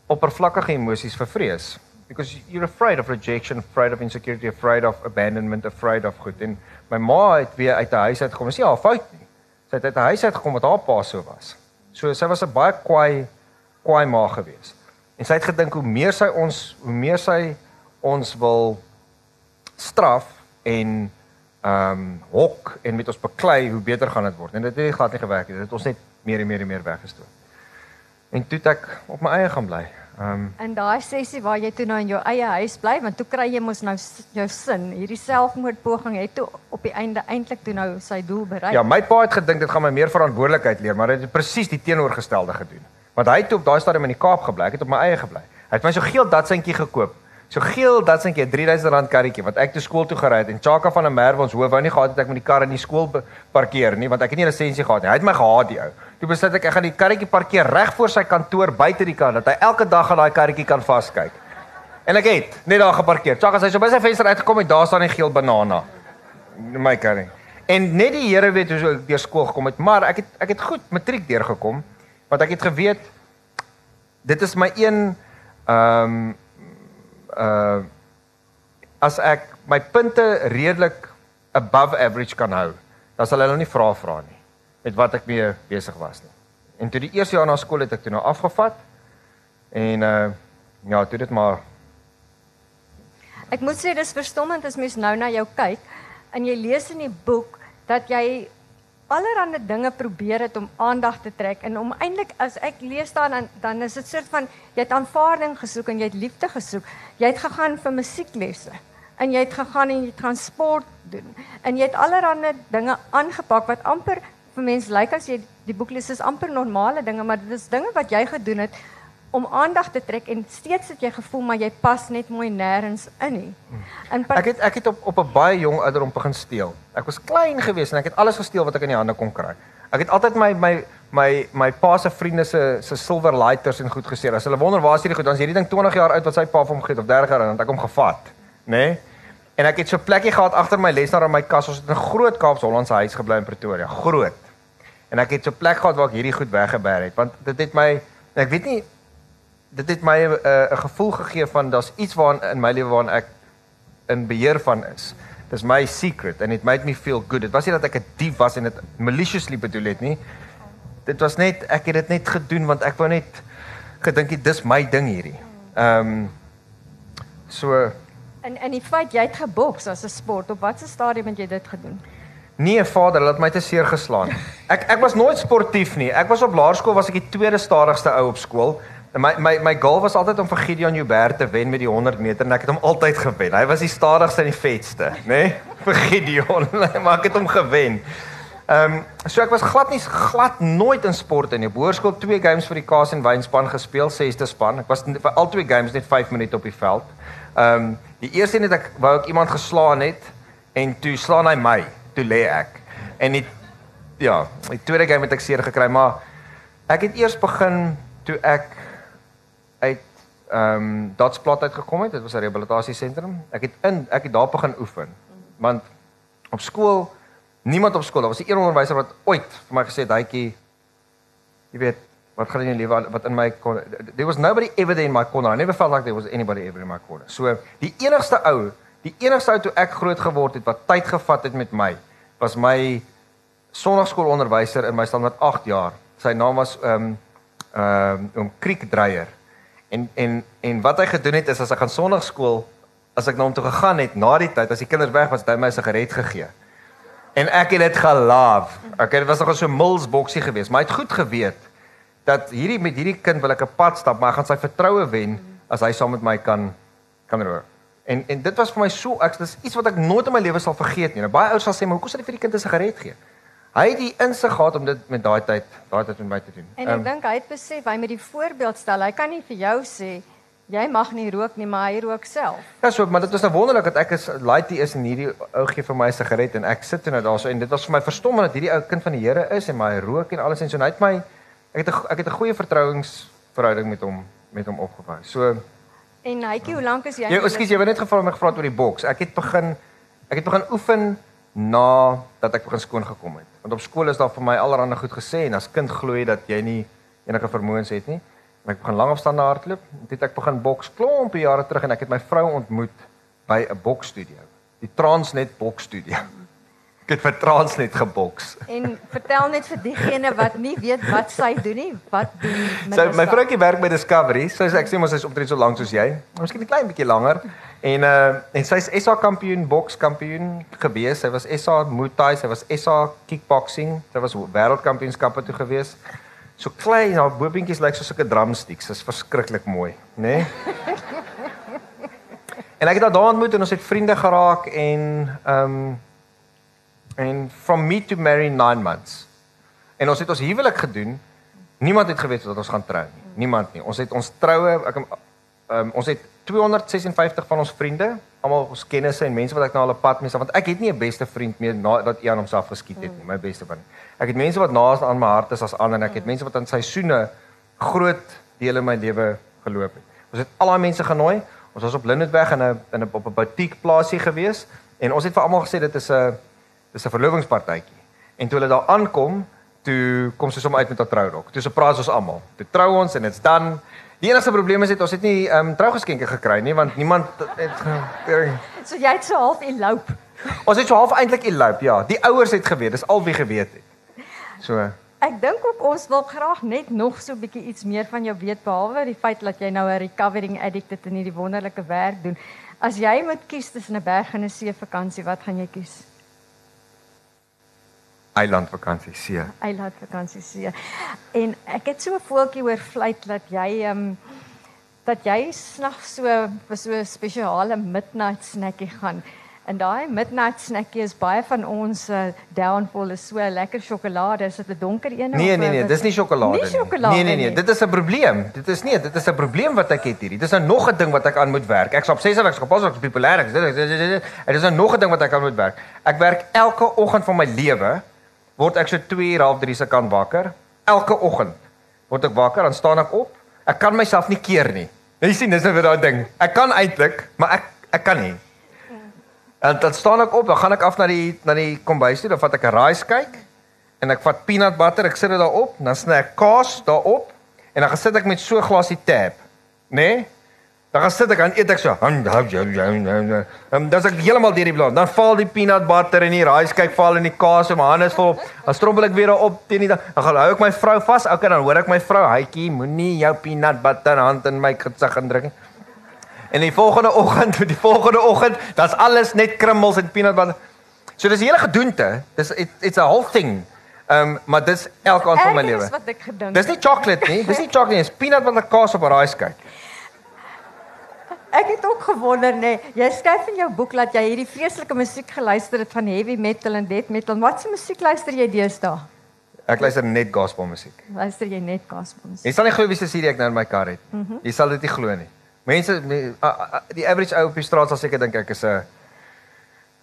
oppervlakkige emosies vir vrees because you're afraid of rejection, afraid of insecurity, afraid of abandonment, afraid of goed. En my ma het weer uit 'n huis uit gekom. Sy het haar fout nie. Sy het uit 'n huis uit gekom wat haar pa so was. So sy was 'n baie kwaai kwaai ma gewees. En sy het gedink hoe meer sy ons hoe meer sy ons wil straf en ehm um, hok en met ons beklei, hoe beter gaan dit word. En dit het nie glad nie gewerk nie. Dit het ons net meer en meer en meer weggestoot. En toe ek op my eie gaan bly. Ehm um, in daai sessie waar jy toe nou in jou eie huis bly, want toe kry jy mos nou jou sin. Hierdie selfmoordpoging het toe op die einde eintlik toe nou sy doel bereik. Ja, my pa het gedink dit gaan my meer verantwoordelikheid leer, maar dit het presies die teenoorgestelde gedoen. Want hy het op daai stadium in die Kaap gebly, ek het op my eie gebly. Hy het my so geel datsinkie gekoop So geel dat sink jy 3000 rand karretjie wat ek toe skool toe gery het en Chaka van der Merwe ons hoof wou nie gehad het ek met die kar in die skool parkeer nie want ek het nie lisensie gehad nie. Hy het my gehaat die ou. Toe besluit ek ek gaan die karretjie parkeer reg voor sy kantoor buite die kant dat hy elke dag aan daai karretjie kan vaskyk. En ek het net daar geparkeer. Chaka sê so by sy venster uitgekom en daar staan 'n geel banana. My karretjie. En net die Here weet hoe ek deur skool gekom het, maar ek het ek het goed matriek deurgekom want ek het geweet dit is my een ehm um, uh as ek my punte redelik above average kan hou, dan sal hulle nie vra vra nie met wat ek mee besig was nie. En toe die eerste jaar na skool het ek toe nou afgevat en uh ja, toe dit maar Ek moet sê dis verstommend as mens nou na jou kyk en jy lees in die boek dat jy allerlei dinge probeer het om aandag te trek en om eintlik as ek lees dan dan, is dit soort van jy het aanvaarding gesoek en jy het liefde gesoek. Jy het gegaan vir musieklesse en jy het gegaan en jy transport doen en jy het allerlei dinge aangepak wat amper vir mense lyk as jy die boek lees is amper normale dinge maar dit is dinge wat jy gedoen het om aandag te trek en steeds het jy gevoel maar jy pas net mooi nêrens in nie. En ek het ek het op op 'n baie jong ouderdom begin steel. Ek was klein geweest en ek het alles gesteel wat ek in die hande kon kry. Ek het altyd my my my my pa se vriende se se silver lighters en goed gesê. As hulle wonder waar is hierdie goed, dan is hierdie ding 20 jaar oud wat sy pa vir hom gegee het of 30 jaar en dan ek hom gevat, nê? Nee? En ek het so 'n plekkie gehad agter my lesenaar in my kas. Ons het in 'n groot Kaaps Hollandse huis gebly in Pretoria. Groot. En ek het so 'n plek gehad waar ek hierdie goed weggeberg het want dit het my ek weet nie dit het my 'n uh, gevoel gegee van daar's iets waarin in my lewe waarin ek in beheer van is. Dis my secret and it made me feel good. Dit was nie dat ek 'n dief was en dit maliciously bedoel het nie. Dit was net ek het dit net gedoen want ek wou net gedink dis my ding hierdie. Ehm um, so En en die feit jy het geboks as 'n sport, op watter stadium het jy dit gedoen? Nee, vader, laat my te seer geslaan. Ek ek was nooit sportief nie. Ek was op laerskool was ek die tweede stadigste ou op skool. En my my my goal was altyd om vir Gideon Joubert te wen met die 100 meter en ek het hom altyd gewen. Hy was die stadigste en die vetste, nê? Nee? Vir Gideon, maar ek het hom gewen. Ehm um, so ek was glad nie glad nooit in sport in. Op hoërskool twee games vir die Kaas en Wynspan gespeel, sesde span. Ek was vir al twee games net 5 minute op die veld. Ehm um, die eerste net ek wou ek iemand geslaan het en toe slaan hy my, toe lê ek. En die ja, die tweede game het ek seer gekry, maar ek het eers begin toe ek ehm um, Dotsplat uitgekom het. Dit was 'n rehabilitasiesentrum. Ek het in ek het daar begin oefen. Want op skool niemand op skool, daar was 'n een onderwyser wat ooit vir my gesê het, "Hytjie, jy weet, wat gaan in jou lewe wat in my there was nobody ever there in my corner. I never felt like there was anybody ever in my corner." So, die enigste ou, die enigste ou toe ek groot geword het wat tyd gevat het met my, was my sonnaarskoolonderwyser in my standaard 8 jaar. Sy naam was ehm um, ehm um, om Kriekdreier. En en en wat hy gedoen het is as ek gaan sonnaarskool as ek na nou hom toe gegaan het na die tyd as die kinders weg was, het hy my 'n sigaret gegee. En ek het dit gelaaf. Okay, dit was nog so 'n Mills boksie geweest, maar hy het goed geweet dat hierdie met hierdie kind wil ek 'n pad stap, maar ek gaan sy vertroue wen as hy saam met my kan kan roer. En en dit was vir my so ek dis iets wat ek nooit in my lewe sal vergeet nie. Nou baie ouers sal sê, "Maar hoekom sal jy vir die kind 'n sigaret gee?" Hy het die insig gehad om dit met daai tyd, daai tyd met my te doen. En ek um, dink hy het besef hy met die voorbeeld stel. Hy kan nie vir jou sê jy mag nie rook nie, maar hy rook self. Ja, so, maar dit was nou wonderlik dat ek is laity is en hierdie ou gee vir my 'n sigaret en ek sit nou daarso en dit was vir my verstommend dat hierdie ou kind van die Here is en my rook en alles en so net my ek het 'n ek het 'n goeie vertrouensverhouding met hom met hom opgebou. So En Hytjie, hoe lank is jy? Ja, ekskuus, jy het net gevra my gevra oor die boks. Ek het begin ek het begin oefen na dat ek begin skoon gekom het. Want op skool is daar vir my allerhande goed gesê en as kind glo jy dat jy nie enige vermoëns het nie. En ek begin langafstande hardloop. Dit ek begin boks klompie jare terug en ek het my vrou ontmoet by 'n boksstudio. Die Transnet boksstudio. Ek het vir Transnet geboks. En vertel net vir diegene wat nie weet wat sy doen nie, wat doen sy? So, my vroukie werk by Discovery. Sy sê ek sê mos sy's omtrent so lank soos jy. Miskien 'n klein bietjie langer. En uh en sy's SA kampioen bokskampioen gewees. Sy was SA Muay Thai, sy was SA kickboxing, sy was wêreldkampioenskappe toe gewees so klein, haar bobientjies lyk soos 'n drumsticks. Dit is verskriklik mooi, né? Nee? en ek het haar daar ontmoet en ons het vriende geraak en um, en from me to marry 9 months. En ons het ons huwelik gedoen. Niemand het geweet dat ons gaan trou nie. Niemand nie. Ons het ons troue ek ehm um, ons het 256 van ons vriende, almal ons kennisse en mense wat ek na hulle pad mee, want ek het nie 'n beste vriend meer nadat Ian homself geskiet het nie, my beste vriend. Ek het mense wat naaste aan my hart is as ander en ek het mense wat aan seisoene groot dele my lewe geloop het. Ons het al daai mense genooi. Ons was op Lindbergh in 'n in 'n op 'n boutique plaasie gewees en ons het vir almal gesê dit is 'n dis 'n verlovingspartytjie. En toe hulle daar aankom, toe kom sy sommer uit met haar trourok. Toe se praat ons almal. Toe trou ons en dit's dan Die enigste probleem is dit ons het nie ehm um, trougeskenke gekry nie want niemand het So jy het so half elope. Ons het so half eintlik elope, ja. Die ouers het geweet, dis al wie geweet het. So. Ek dink ook ons wil graag net nog so 'n bietjie iets meer van jou weet behalwe die feit dat jy nou 'n recovering addict het en hierdie wonderlike werk doen. As jy moet kies tussen 'n berg en 'n see vakansie, wat gaan jy kies? Eiland vakansie, see. Eiland vakansie, see. En ek het so 'n voeltjie oor vlieg dat jy ehm um, dat jy snags so vir so 'n spesiale midnight snackie gaan. En daai midnight snackie is baie van ons uh, downfall is so lekker sjokolade, is dit 'n donker een of Nee nee nee, dis nie sjokolade nie. Sjokolade nee nee nee, dit is 'n probleem. Dit is nie, dit is 'n probleem wat ek het hierdie. Dis nou nog 'n ding wat ek aan moet werk. Ek sal op 6 week gepas op populêr. Dit is nou nog 'n ding wat ek aan moet werk. Ek werk elke oggend van my lewe word ek so 2 uur half 3 se kan wakker. Elke oggend word ek wakker, dan staan ek op. Ek kan myself nie keer nie. Jy sien, dis nou weer daai ding. Ek kan eintlik, maar ek ek kan nie. En dan staan ek op, dan gaan ek af na die na die kombuis toe, dan vat ek 'n rice cake en ek vat peanut butter, ek sit dit daarop, dan sny ek kaas daarop en dan gesit ek met so 'n glasie tap, nê? Nee? Dan gaan sit ek aan eet ek so. Dan dan ek heeltemal deur die blad. Dan val die peanut butter en die cake val in die kaas en my hande is vol. Dan strompel ek weer op teen die dan gaan hou ek my vrou vas. Okay, dan hoor ek my vrou, "Hytjie, moenie jou peanut butter hand in my gesig indruk nie." En die volgende oggend, die volgende oggend, dan's alles net krummels en peanut butter. So dis 'n hele gedoente. Dis it, it's a whole thing. Ehm um, maar dis elke aand van my lewe. Dis wat ek gedink. Dis nie chocolate nie. Dis nie chocolate nie. Dis peanut butter kaas op 'n cake. Ek het ook gewonder nê. Nee, jy skryf in jou boek dat jy hierdie vreeslike musiek geluister het van heavy metal en death metal. Wat se musiek luister jy deesdae? Ek luister net gospel musiek. Luister jy net gospel musiek? Jy sal nie glo wie se CD ek nou in my kar het. Mm -hmm. Jy sal dit nie glo nie. Mense die average ou op die straat sal seker dink ek is 'n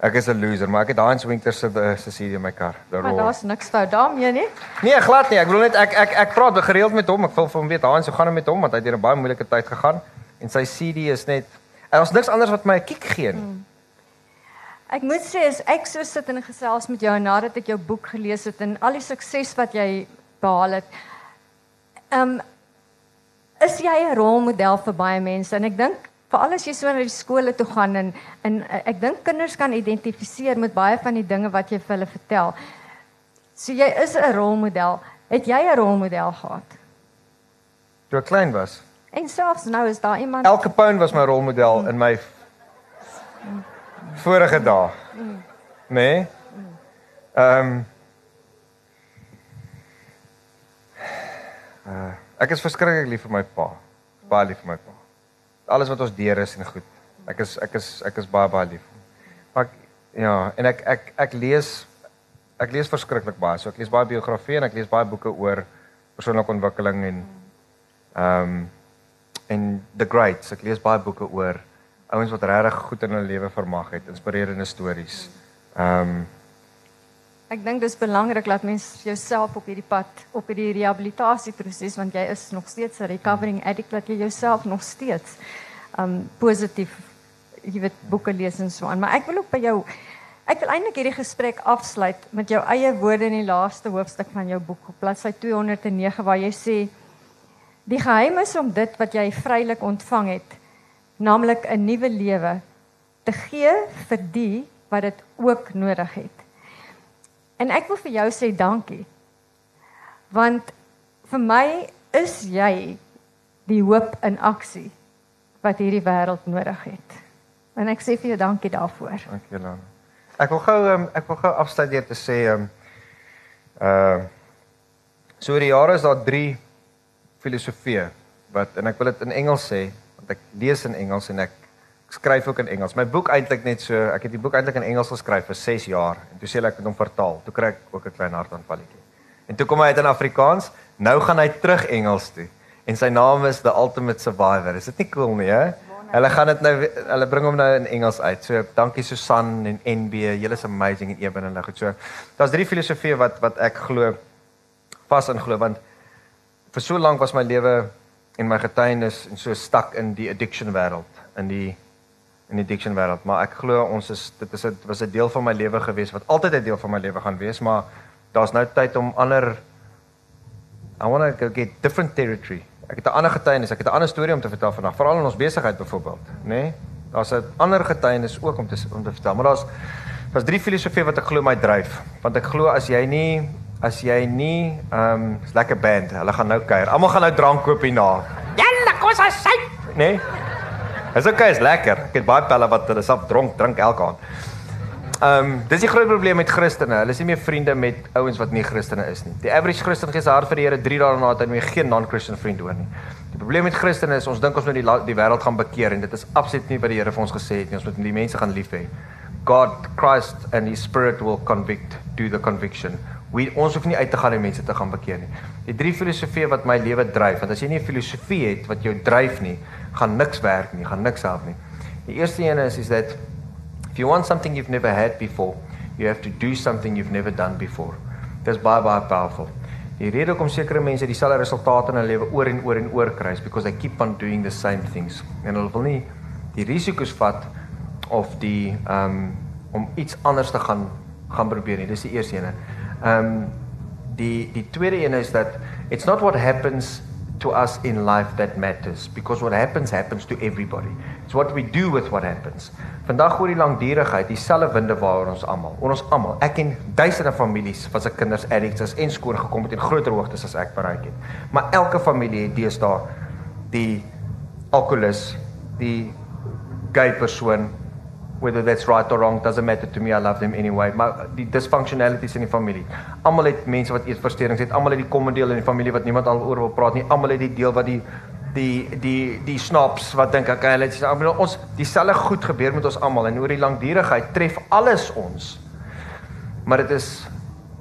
ek is 'n loser, maar ek het Hans Winter se se CD in my kar. Maar daar's niks fout daarmee nie. Nee, glad nie. Ek bedoel net ek ek ek praat gereeld met hom. Ek wil vir hom weet Hans, hoe gaan dit met hom want hy het deur 'n baie moeilike tyd gegaan en sy CD is net daar's niks anders wat my 'n kick gee nie. Hmm. Ek moet sê as ek so sit en gesels met jou nadat ek jou boek gelees het en al die sukses wat jy behaal het. Ehm um, is jy 'n rolmodel vir baie mense en ek dink veral as jy so na die skole toe gaan en en ek dink kinders kan identifiseer met baie van die dinge wat jy vir hulle vertel. So jy is 'n rolmodel. Het jy 'n rolmodel gehad? Toe ek klein was. En selfs nou is daar iemand Elke Pound was my rolmodel mm. in my vorige dae. Mm. Nee. Ehm um, uh, Ek is verskriklik lief vir my pa. Baie lief vir my pa. Alles wat ons deur is en goed. Ek is ek is ek is baie baie lief. Maar ek, ja, en ek ek ek lees ek lees verskriklik baie. So ek lees baie biografieë en ek lees baie boeke oor persoonlike ontwikkeling en ehm um, en the greats. Ek lees baie boeke oor ouens wat regtig goed in hulle lewe vermag het, inspirerende stories. Ehm um, Ek dink dis belangrik dat mens jouself op hierdie pad op hierdie rehabilitasieproses want jy is nog steeds 'n recovering addict dat jy jouself nog steeds um positief jy weet boeke lees en so aan maar ek wil ook by jou ek wil eintlik hierdie gesprek afsluit met jou eie woorde in die laaste hoofstuk van jou boek op bladsy 209 waar jy sê die geheim is om dit wat jy vrylik ontvang het naamlik 'n nuwe lewe te gee vir die wat dit ook nodig het En ek wil vir jou sê dankie. Want vir my is jy die hoop in aksie wat hierdie wêreld nodig het. En ek sê vir jou dankie daarvoor. Dankie Lana. Ek wil gou um, ek wil gou afsluit deur te sê um uh so die jare is daar 3 filosofieë wat en ek wil dit in Engels sê want ek lees in Engels en ek skryf ook in Engels. My boek eintlik net so, ek het die boek eintlik in Engels geskryf vir 6 jaar en toe sê ek het hom vertaal. Toe kry ek ook 'n klein hartaanvalletjie. En toe kom hy uit in Afrikaans. Nou gaan hy terug Engels toe. En sy naam is The Ultimate Survivor. Is dit nie cool nie, hè? Hulle gaan dit nou hulle bring hom nou in Engels uit. So dankie Susan en NB. Julle is amazing en Eben en hulle goed. So daar's drie filosofieë wat wat ek glo vas in glo want vir so lank was my lewe en my getuienis en so stak in die addiction wêreld in die in die addiction wêreld, maar ek glo ons is dit is 'n was 'n deel van my lewe gewees wat altyd 'n deel van my lewe gaan wees, maar daar's nou tyd om ander I want to get different territory. Ek het 'n ander getuienis, ek het 'n ander storie om te vertel vandag, veral in ons besigheid byvoorbeeld, nê? Nee? Daar's 'n ander getuienis ook om te om te vertel, maar daar's daar's drie filosofieë wat ek glo my dryf, want ek glo as jy nie as jy nie ehm um, lekker band, hulle gaan nou kuier. Almal gaan nou drank koop hierna. Jalla, kos as sy. Nee. Dis okay, is lekker. Ek het baie pelle wat hulle self dronk drink elke aand. Ehm, um, dis die groot probleem met Christene. Hulle is nie meer vriende met ouens wat nie Christene is nie. Die average Christen gee sy hart vir die Here 3 dae daarna het hy geen non-Christian vriend hoor nie. Die probleem met Christene is ons dink ons moet die die wêreld gaan bekeer en dit is absoluut nie wat die Here vir ons gesê het nie. Ons moet die mense gaan lief hê. God, Christ and his spirit will convict, do the conviction. We ons hoef nie uit te gaan en mense te gaan bekeer nie. Die drie filosofieë wat my lewe dryf, want as jy nie 'n filosofie het wat jou dryf nie, gaan niks werk nie, gaan niks help nie. Die eerste een is is that if you want something you've never had before, you have to do something you've never done before. Dis baie baie powerful. Die rede hoekom sekere mense dieselfde resultate in hulle lewe oor en oor en oor kry is because they keep on doing the same things. En hulle wil nie die risiko's vat of die ehm um, om iets anders te gaan gaan probeer nie. Dis die eerste ene. Um, die die tweede ene is dat it's not what happens to us in life that matters because what happens happens to everybody. It's what we do with what happens. Vandag oor die langdurigheid, dieselfde winde waaroor ons almal, oor ons almal. Ek ken duisende families wat se kinders addicts is en skoor gekom het in groter hoogtes as ek bereik het. Maar elke familie het deesdae die alkoholus, die gay persoon whether that's right or wrong doesn't matter to me I love them anyway. Maar die dysfunctionalities in die familie. Almal het mense wat eetversteurings het almal het die kom deel in die familie wat niemand al oor wil praat nie. Almal het die deel wat die die die die snaps wat dink ek hulle sê bedoel ons dieselfde goed gebeur met ons almal en oor die langdurigheid tref alles ons. Maar dit is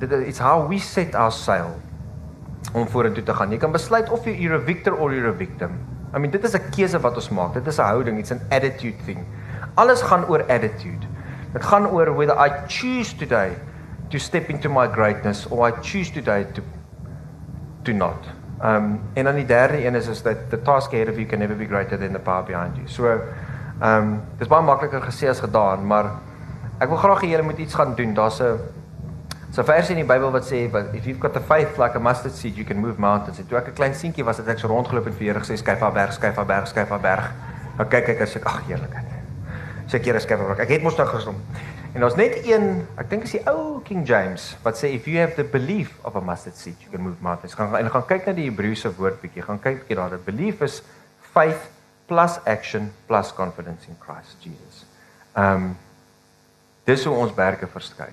dit is it's how we set our sail om vorentoe te gaan. Jy kan besluit of jy a victor or you're a victim. I mean dit is 'n keuse wat ons maak. Dit is 'n houding. It's an attitude thing Alles gaan oor attitude. Dit gaan oor whether I choose today to step into my greatness or I choose today to to not. Um en dan die derde een is is that the task ahead of you can never be greater than the power behind you. So um dis baie makliker gesê as gedaan, maar ek wil graag hê julle moet iets gaan doen. Daar's 'n so vers in die Bybel wat sê but if you've got the faith like a mustard seed you can move mountains. En toe ek 'n klein seentjie was, het ek so rondgeloop en vir Here gesê skuif af berg, skuif af berg, skuif af berg. Nou kyk ek as ek ag heerlikheid sekere skrywer. Ek het mos nou gesom. En daar's net een, ek dink is die ou King James wat sê if you have the belief of a mustard seed you can move mountains. Gaan en gaan kyk na die Hebreëse woord bietjie. Gaan kyk bietjie daar. Belief is faith plus action plus confidence in Christ Jesus. Um dis hoe ons werke verskei.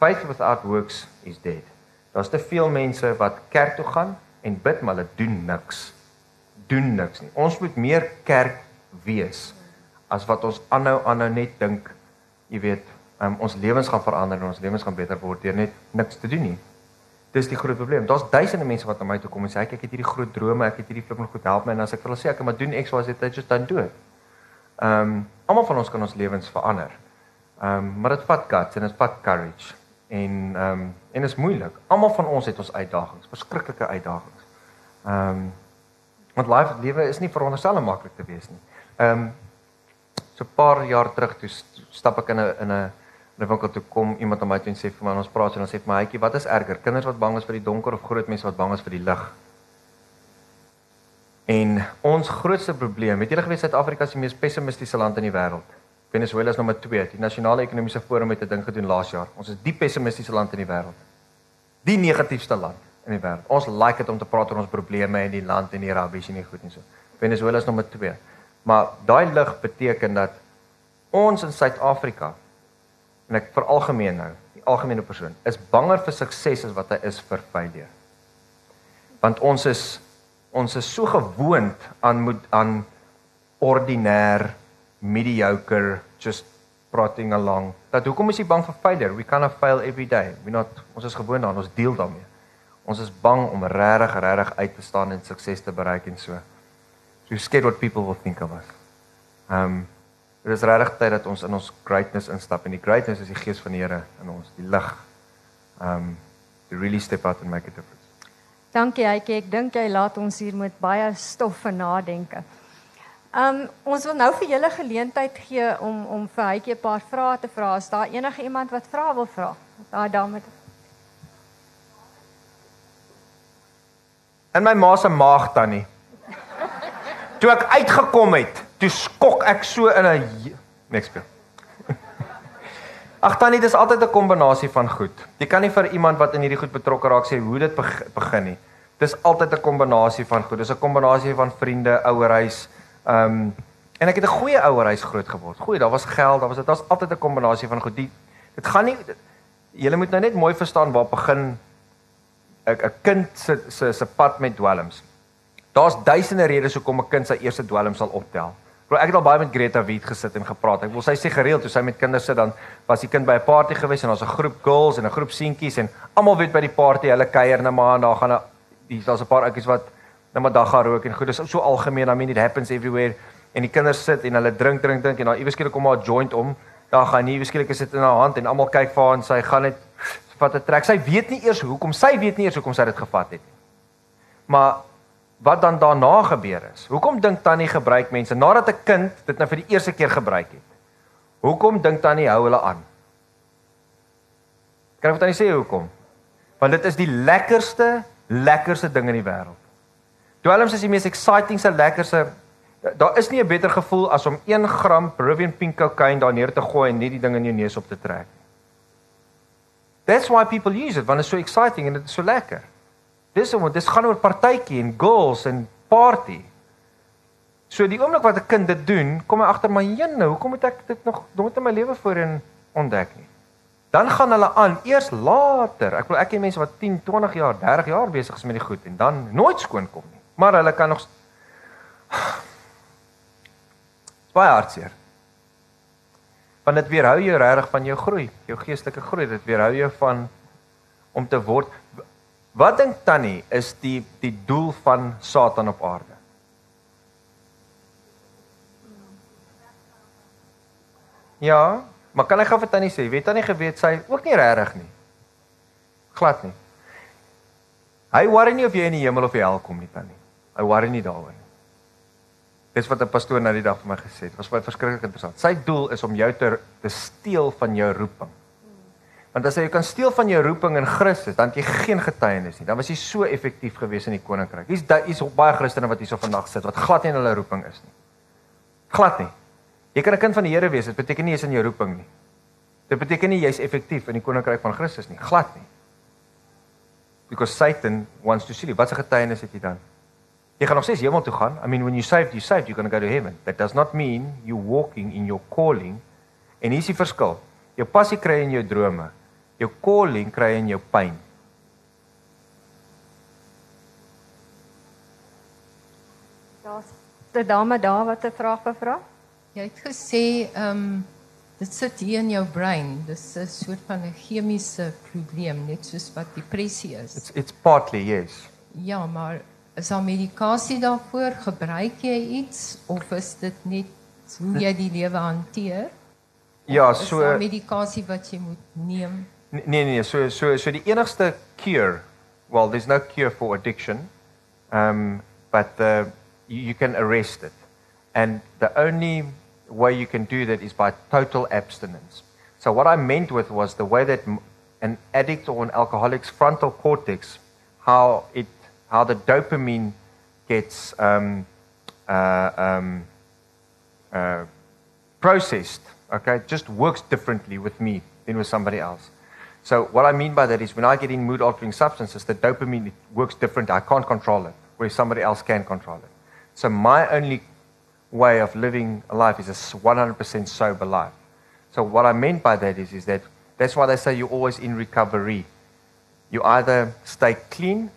Faith without works is dead. Daar's te veel mense wat kerk toe gaan en bid maar hulle doen niks. Doen niks nie. Ons moet meer kerk wees as wat ons aanhou aanhou net dink, jy weet, um, ons lewens gaan verander en ons lewens gaan beter word deur net niks te doen nie. Dis die groot probleem. Daar's duisende mense wat na my toe kom en sê ek het hierdie groot drome, ek het hierdie flipping goed help my en as ek vir hulle sê ek moet doen X Y Z, just don't do it. Ehm um, almal van ons kan ons lewens verander. Ehm um, maar dit vat guts en dit vat courage en ehm um, en is moeilik. Almal van ons het ons uitdagings, verskriklike uitdagings. Ehm um, want life lewe is nie veronderstel om maklik te wees nie. Ehm um, So 'n paar jaar terug toe stap ek in 'n in 'n 'n winkel toe kom iemand aan my toe en sê vir my ons praat en ons sê vir my hytjie wat is erger kinders wat bang is vir die donker of groot mense wat bang is vir die lig En ons grootste probleem, het julle geweet Suid-Afrika is die mees pessimistiese land in die wêreld. Venezuela is nommer 2. Die nasionale ekonomiese forum het 'n ding gedoen laas jaar. Ons is die pessimistiese land in die wêreld. Die negatiefste land in die wêreld. Ons like dit om te praat oor ons probleme in die land en die rubbish en nie goed en so. Venezuela is nommer 2. Maar daai lig beteken dat ons in Suid-Afrika en ek vir algemeen nou, die algemene persoon is banger vir sukses as wat hy is vir failure. Want ons is ons is so gewoond aan moet aan ordinêr mediocre just prating along. Dat hoekom is jy bang vir failure? We can't fail every day. We not ons is gewoond aan ons deel daarmee. Ons is bang om regtig regtig uit te staan en sukses te bereik en so. So scared what people will think of us. Um dit is regtig tyd dat ons in ons greatness instap en die greatness is die gees van die Here in ons, die lig. Um to really step out and make a difference. Dankie Heike, ek dink jy laat ons hier met baie stof vir nadenke. Um ons wil nou vir julle geleentheid gee om om vir Heike 'n paar vrae te vra. Is daar enige iemand wat vra wil vra? Daai dame. En my ma se maag tannie. Toe ek uitgekom het, toe skok ek so in 'n niks speel. Ag tannie, dis altyd 'n kombinasie van goed. Jy kan nie vir iemand wat in hierdie goed betrokke raak sê hoe dit begin nie. Dis altyd 'n kombinasie van goed. Dis 'n kombinasie van vriende, ouerhuis. Ehm um, en ek het 'n goeie ouerhuis groot geword. Goeie, daar was geld, daar was dit was altyd 'n kombinasie van goed. Die, dit gaan nie Julle moet nou net mooi verstaan waar begin 'n 'n kind se se se pad met dwelms. Daar's duisende redes hoekom 'n kind sy eerste dwelm sal optel. Bro, ek het al baie met Greta Wiet gesit en gepraat. Ek wil sy sê gereeld toe sy met kinders sit dan was die kind by 'n party gewees en daar's 'n groep girls en 'n groep seentjies en almal weet by die party hulle kuier net maar en daar gaan 'n daar's 'n paar ouppies wat net maar dag gaan rook en goed. Dis so algemeen. I mean it happens everywhere. En die kinders sit en hulle drink drink drink en dan iewers skielik kom maar 'n joint om. Daar gaan nie iewers skielik sit in haar hand en almal kyk vir haar en sy gaan net vat 'n trek. Sy weet nie eers hoekom. Sy weet nie eers hoekom sy dit gevat het nie. Maar wat dan daarna gebeur is. Hoekom dink Tannie gebruik mense nadat 'n kind dit nou vir die eerste keer gebruik het? Hoekom dink Tannie hou hulle aan? Kan ek vir tannie sê hoekom? Want dit is die lekkerste, lekkerste ding in die wêreld. Dwelms is die mees excitingste, lekkerste Daar is nie 'n beter gevoel as om 1 gram Peruvian pink cocaine daar neer te gooi en net die ding in jou neus op te trek. That's why people use it, want it's so exciting en dit is so lekker. Dis om dis gaan oor partytjie en girls en party. So die oomblik wat 'n kind dit doen, kom hy agter my heen nou, hoekom moet ek dit nog nooit in my lewe voorheen ontdek nie? Dan gaan hulle aan eers later. Ek wil ek ken mense wat 10, 20 jaar, 30 jaar besig is met die goed en dan nooit skoon kom nie. Maar hulle kan nog baie hartseer. Want dit weerhou jou regtig van jou groei, jou geestelike groei. Dit weerhou jou van om te word Wat dink Tannie is die die doel van Satan op aarde? Ja, maar kan ek gou vir Tannie sê, weet Tannie geweet sy ook nie regtig nie. Glad nie. Hy worry nie of jy in die hemel of die hel kom nie, Tannie. Hy worry nie daaroor nie. Dis wat 'n pastoor nou die dag vir my gesê het. Was baie verskriklik interessant. Sy doel is om jou te te steel van jou roeping. Want as jy kan steel van jou roeping in Christus, dan het jy geen getuienis nie. Dan was jy so effektief gewees in die koninkryk. Hier's hier's baie Christene wat hierso vandag sit wat glad nie in hulle roeping is nie. Glad nie. Jy kan 'n kind van die Here wees, dit beteken nie jy's in jou roeping nie. Dit beteken nie jy's effektief in die koninkryk van Christus nie. Glad nie. Because Satan wants to see. Wat 'n getuienis het jy dan? Jy gaan nog steeds hemel toe gaan. I mean when you saved, you saved, you're going to go to heaven. That does not mean you walking in your calling. En hier is die verskil. Jou passie kry in jou drome. Jou calling kry in jou pyn. Daar's 'n dame daar wat 'n vraag gevra. Jy het gesê ehm um, dit sit hier in jou brein. Dis 'n soort van 'n chemiese probleem, net soos wat depressie is. It's it's partly yes. Ja, maar is daar medikasie daarvoor? Gebruik jy iets of is dit net hoe jy die lewe hanteer? Ja, so medikasie wat jy moet neem? Nee nee so so so die enigste cure, well there's no cure for addiction. Um but the you, you can arrest it. And the only way you can do that is by total abstinence. So what I meant with was the way that an addict or an alcoholic's frontal cortex how it how the dopamine gets um uh um uh processed okay just works differently with me than with somebody else so what i mean by that is when i get in mood altering substances the dopamine works different. I can't control it where somebody else can control it. So my only way of living a life is a 100% sober life. So what i meant by that is is that that's why they say you're always in recovery. You either stay clean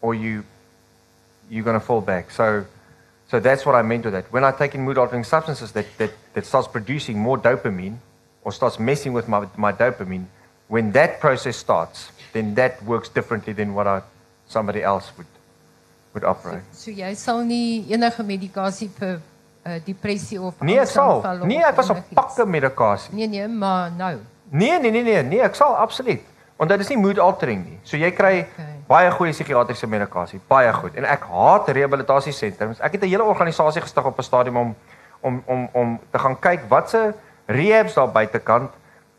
or you you're going to fall back. So so that's what I meant with that. When I take in mood altering substances that, that, that starts producing more dopamine or starts messing with my, my dopamine, when that process starts, then that works differently than what I, somebody else would, would operate. So jy sal nie enige medikasie vir uh, depressie of Nee, sal. Nee, ek was op pakke medikasie. Nee nee, maar nou. Nee, nee, nee, nee, nee, ek sal absoluut. Want dit is nie mood altering nie. So jy kry Okay. baie goeie psigiatriese medikasie, baie goed. En ek haat rehabilitasiesentrums. Ek het 'n hele organisasie gestig op 'n stadium om om om om te gaan kyk watse rehabs daar buitekant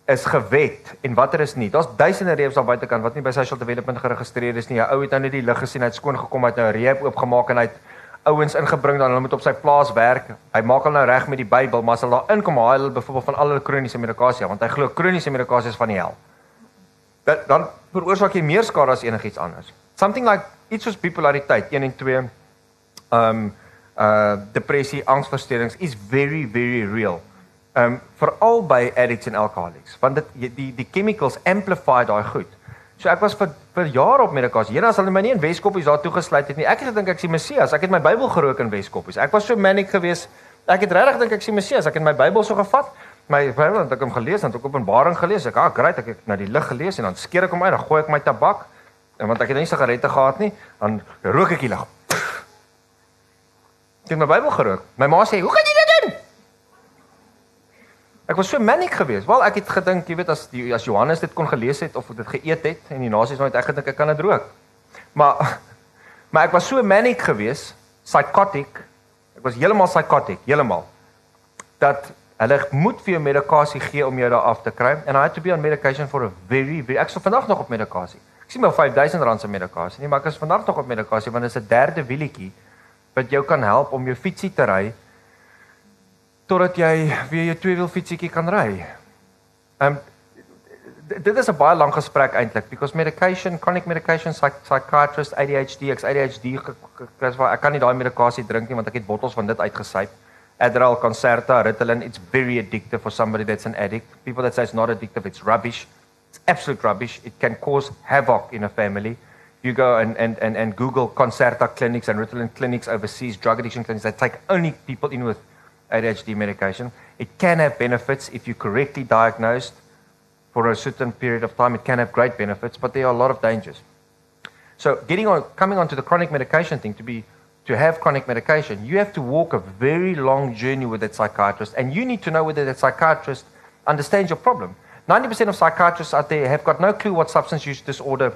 is gewet en watter is nie. Daar's duisende rehabs daar buitekant wat nie by social development geregistreer is nie. 'n Ou het nou net die lig gesien, hy het skoon gekom, hy het nou 'n rehab oopgemaak en hy het ouens ingebring dan hulle moet op sy plaas werk. Hy maak hulle nou reg met die Bybel, maar as hulle daar inkom, haal hulle byvoorbeeld van al hulle kroniese medikasie, want hy glo kroniese medikasie is van die hel dat dan veroorsaak jy meer skade as enigiets anders. Something like iets soos bipolariteit 1 en 2 um uh depressie, angsversteurings is very very real. Um veral by addicts en alcoholics want dit die die chemicals amplify daai goed. So ek was vir vir jare op medikasie. Here as hulle my nie in Weskoppies daar toegesluit het nie. Ek het gedink ek is die Messias. Ek het my Bybel gerook in Weskoppies. Ek was so manic geweest. Ek het regtig dink ek is die Messias. Ek het my Bybel so gevat. My Bybel het ek hom gelees, het ek Openbaring gelees. Ek, ah, great, ek het na die lig gelees en dan skeer ek hom uit, dan gooi ek my tabak. En want ek het nie sigarette gehad nie, dan rook ek die lig. Ek het my Bybel gerook. My ma sê, "Hoe kan jy dit doen?" Ek was so manic geweest. Wel, ek het gedink, jy weet as die as Johannes dit kon gelees het of dit geëet het en die nasies nooit ek gedink ek kan dit rook. Maar maar ek was so manic geweest, psychotic. Ek was heeltemal psychotic, heeltemal. Dat Hulle moet vir jou medikasie gee om jou daar af te kry and I had to be on medication for a very very ek sou vandag nog op medikasie. Ek sien my 5000 rand se medikasie nie, maar ek is vandag nog op medikasie want dit is 'n derde wielietjie wat jou kan help om jou fietsie te ry totdat jy weer jou tweewiel fietsietjie kan ry. Um dit is 'n baie lang gesprek eintlik because medication, chronic medication, psych, psychiatrist, ADHD, ek ADHD kry waar ek kan nie daai medikasie drink nie want ek het bottels van dit uitgesyp. Adderall, Concerta, Ritalin, it's very addictive for somebody that's an addict. People that say it's not addictive, it's rubbish. It's absolute rubbish. It can cause havoc in a family. You go and, and, and, and Google Concerta clinics and Ritalin clinics overseas, drug addiction clinics that take only people in with ADHD medication. It can have benefits if you're correctly diagnosed for a certain period of time. It can have great benefits, but there are a lot of dangers. So, getting on, coming onto the chronic medication thing, to be to have chronic medication, you have to walk a very long journey with that psychiatrist, and you need to know whether that psychiatrist understands your problem. 90% of psychiatrists out there have got no clue what substance use disorder.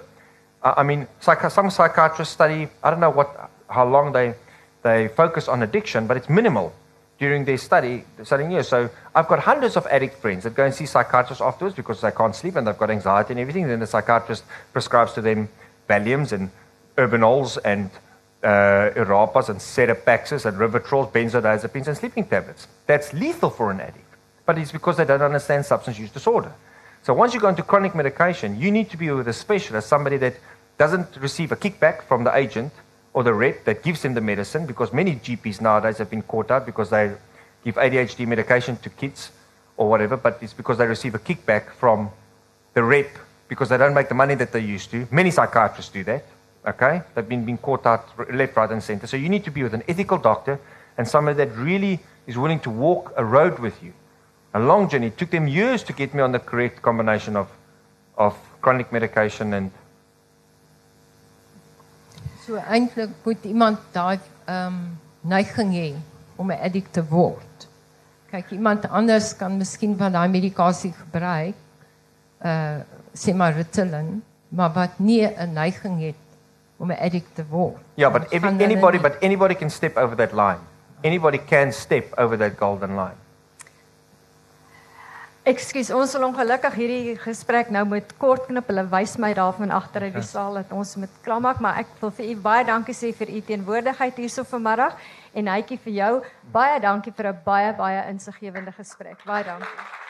Uh, I mean, psych- some psychiatrists study. I don't know what, how long they they focus on addiction, but it's minimal during their study, studying years. So I've got hundreds of addict friends that go and see psychiatrists afterwards because they can't sleep and they've got anxiety and everything. Then the psychiatrist prescribes to them Valiums and Urbanols and uh, Irapas and Sedapaxes and Rivotrils, benzodiazepines and sleeping tablets. That's lethal for an addict, but it's because they don't understand substance use disorder. So once you go into chronic medication, you need to be with a specialist, somebody that doesn't receive a kickback from the agent or the rep that gives them the medicine, because many GPs nowadays have been caught out because they give ADHD medication to kids or whatever, but it's because they receive a kickback from the rep because they don't make the money that they used to. Many psychiatrists do that. Okay, they've been being caught out left, right, and center. So you need to be with an ethical doctor and somebody that really is willing to walk a road with you. A long journey. It took them years to get me on the correct combination of, of chronic medication and So eintlik moet iemand daai ehm um, neiging hê om 'n addict te word. Kyk, iemand anders kan miskien van daai medikasie gebruik, uh sê maar Ritalin, maar wat nie 'n neiging het om 'n addict te word. Yeah, but every, anybody, but anybody can step over that line. Anybody can step over that golden line. Ekskuus, ons sal ongelukkig hierdie gesprek nou moet kort knip. Hulle wys my daar van agter uit die saal dat ons moet klaarmaak, maar ek wil vir u baie dankie sê vir u teenwoordigheid hierso vanmiddag en Hytjie vir jou baie dankie vir 'n baie baie insiggewende gesprek. Baie dankie.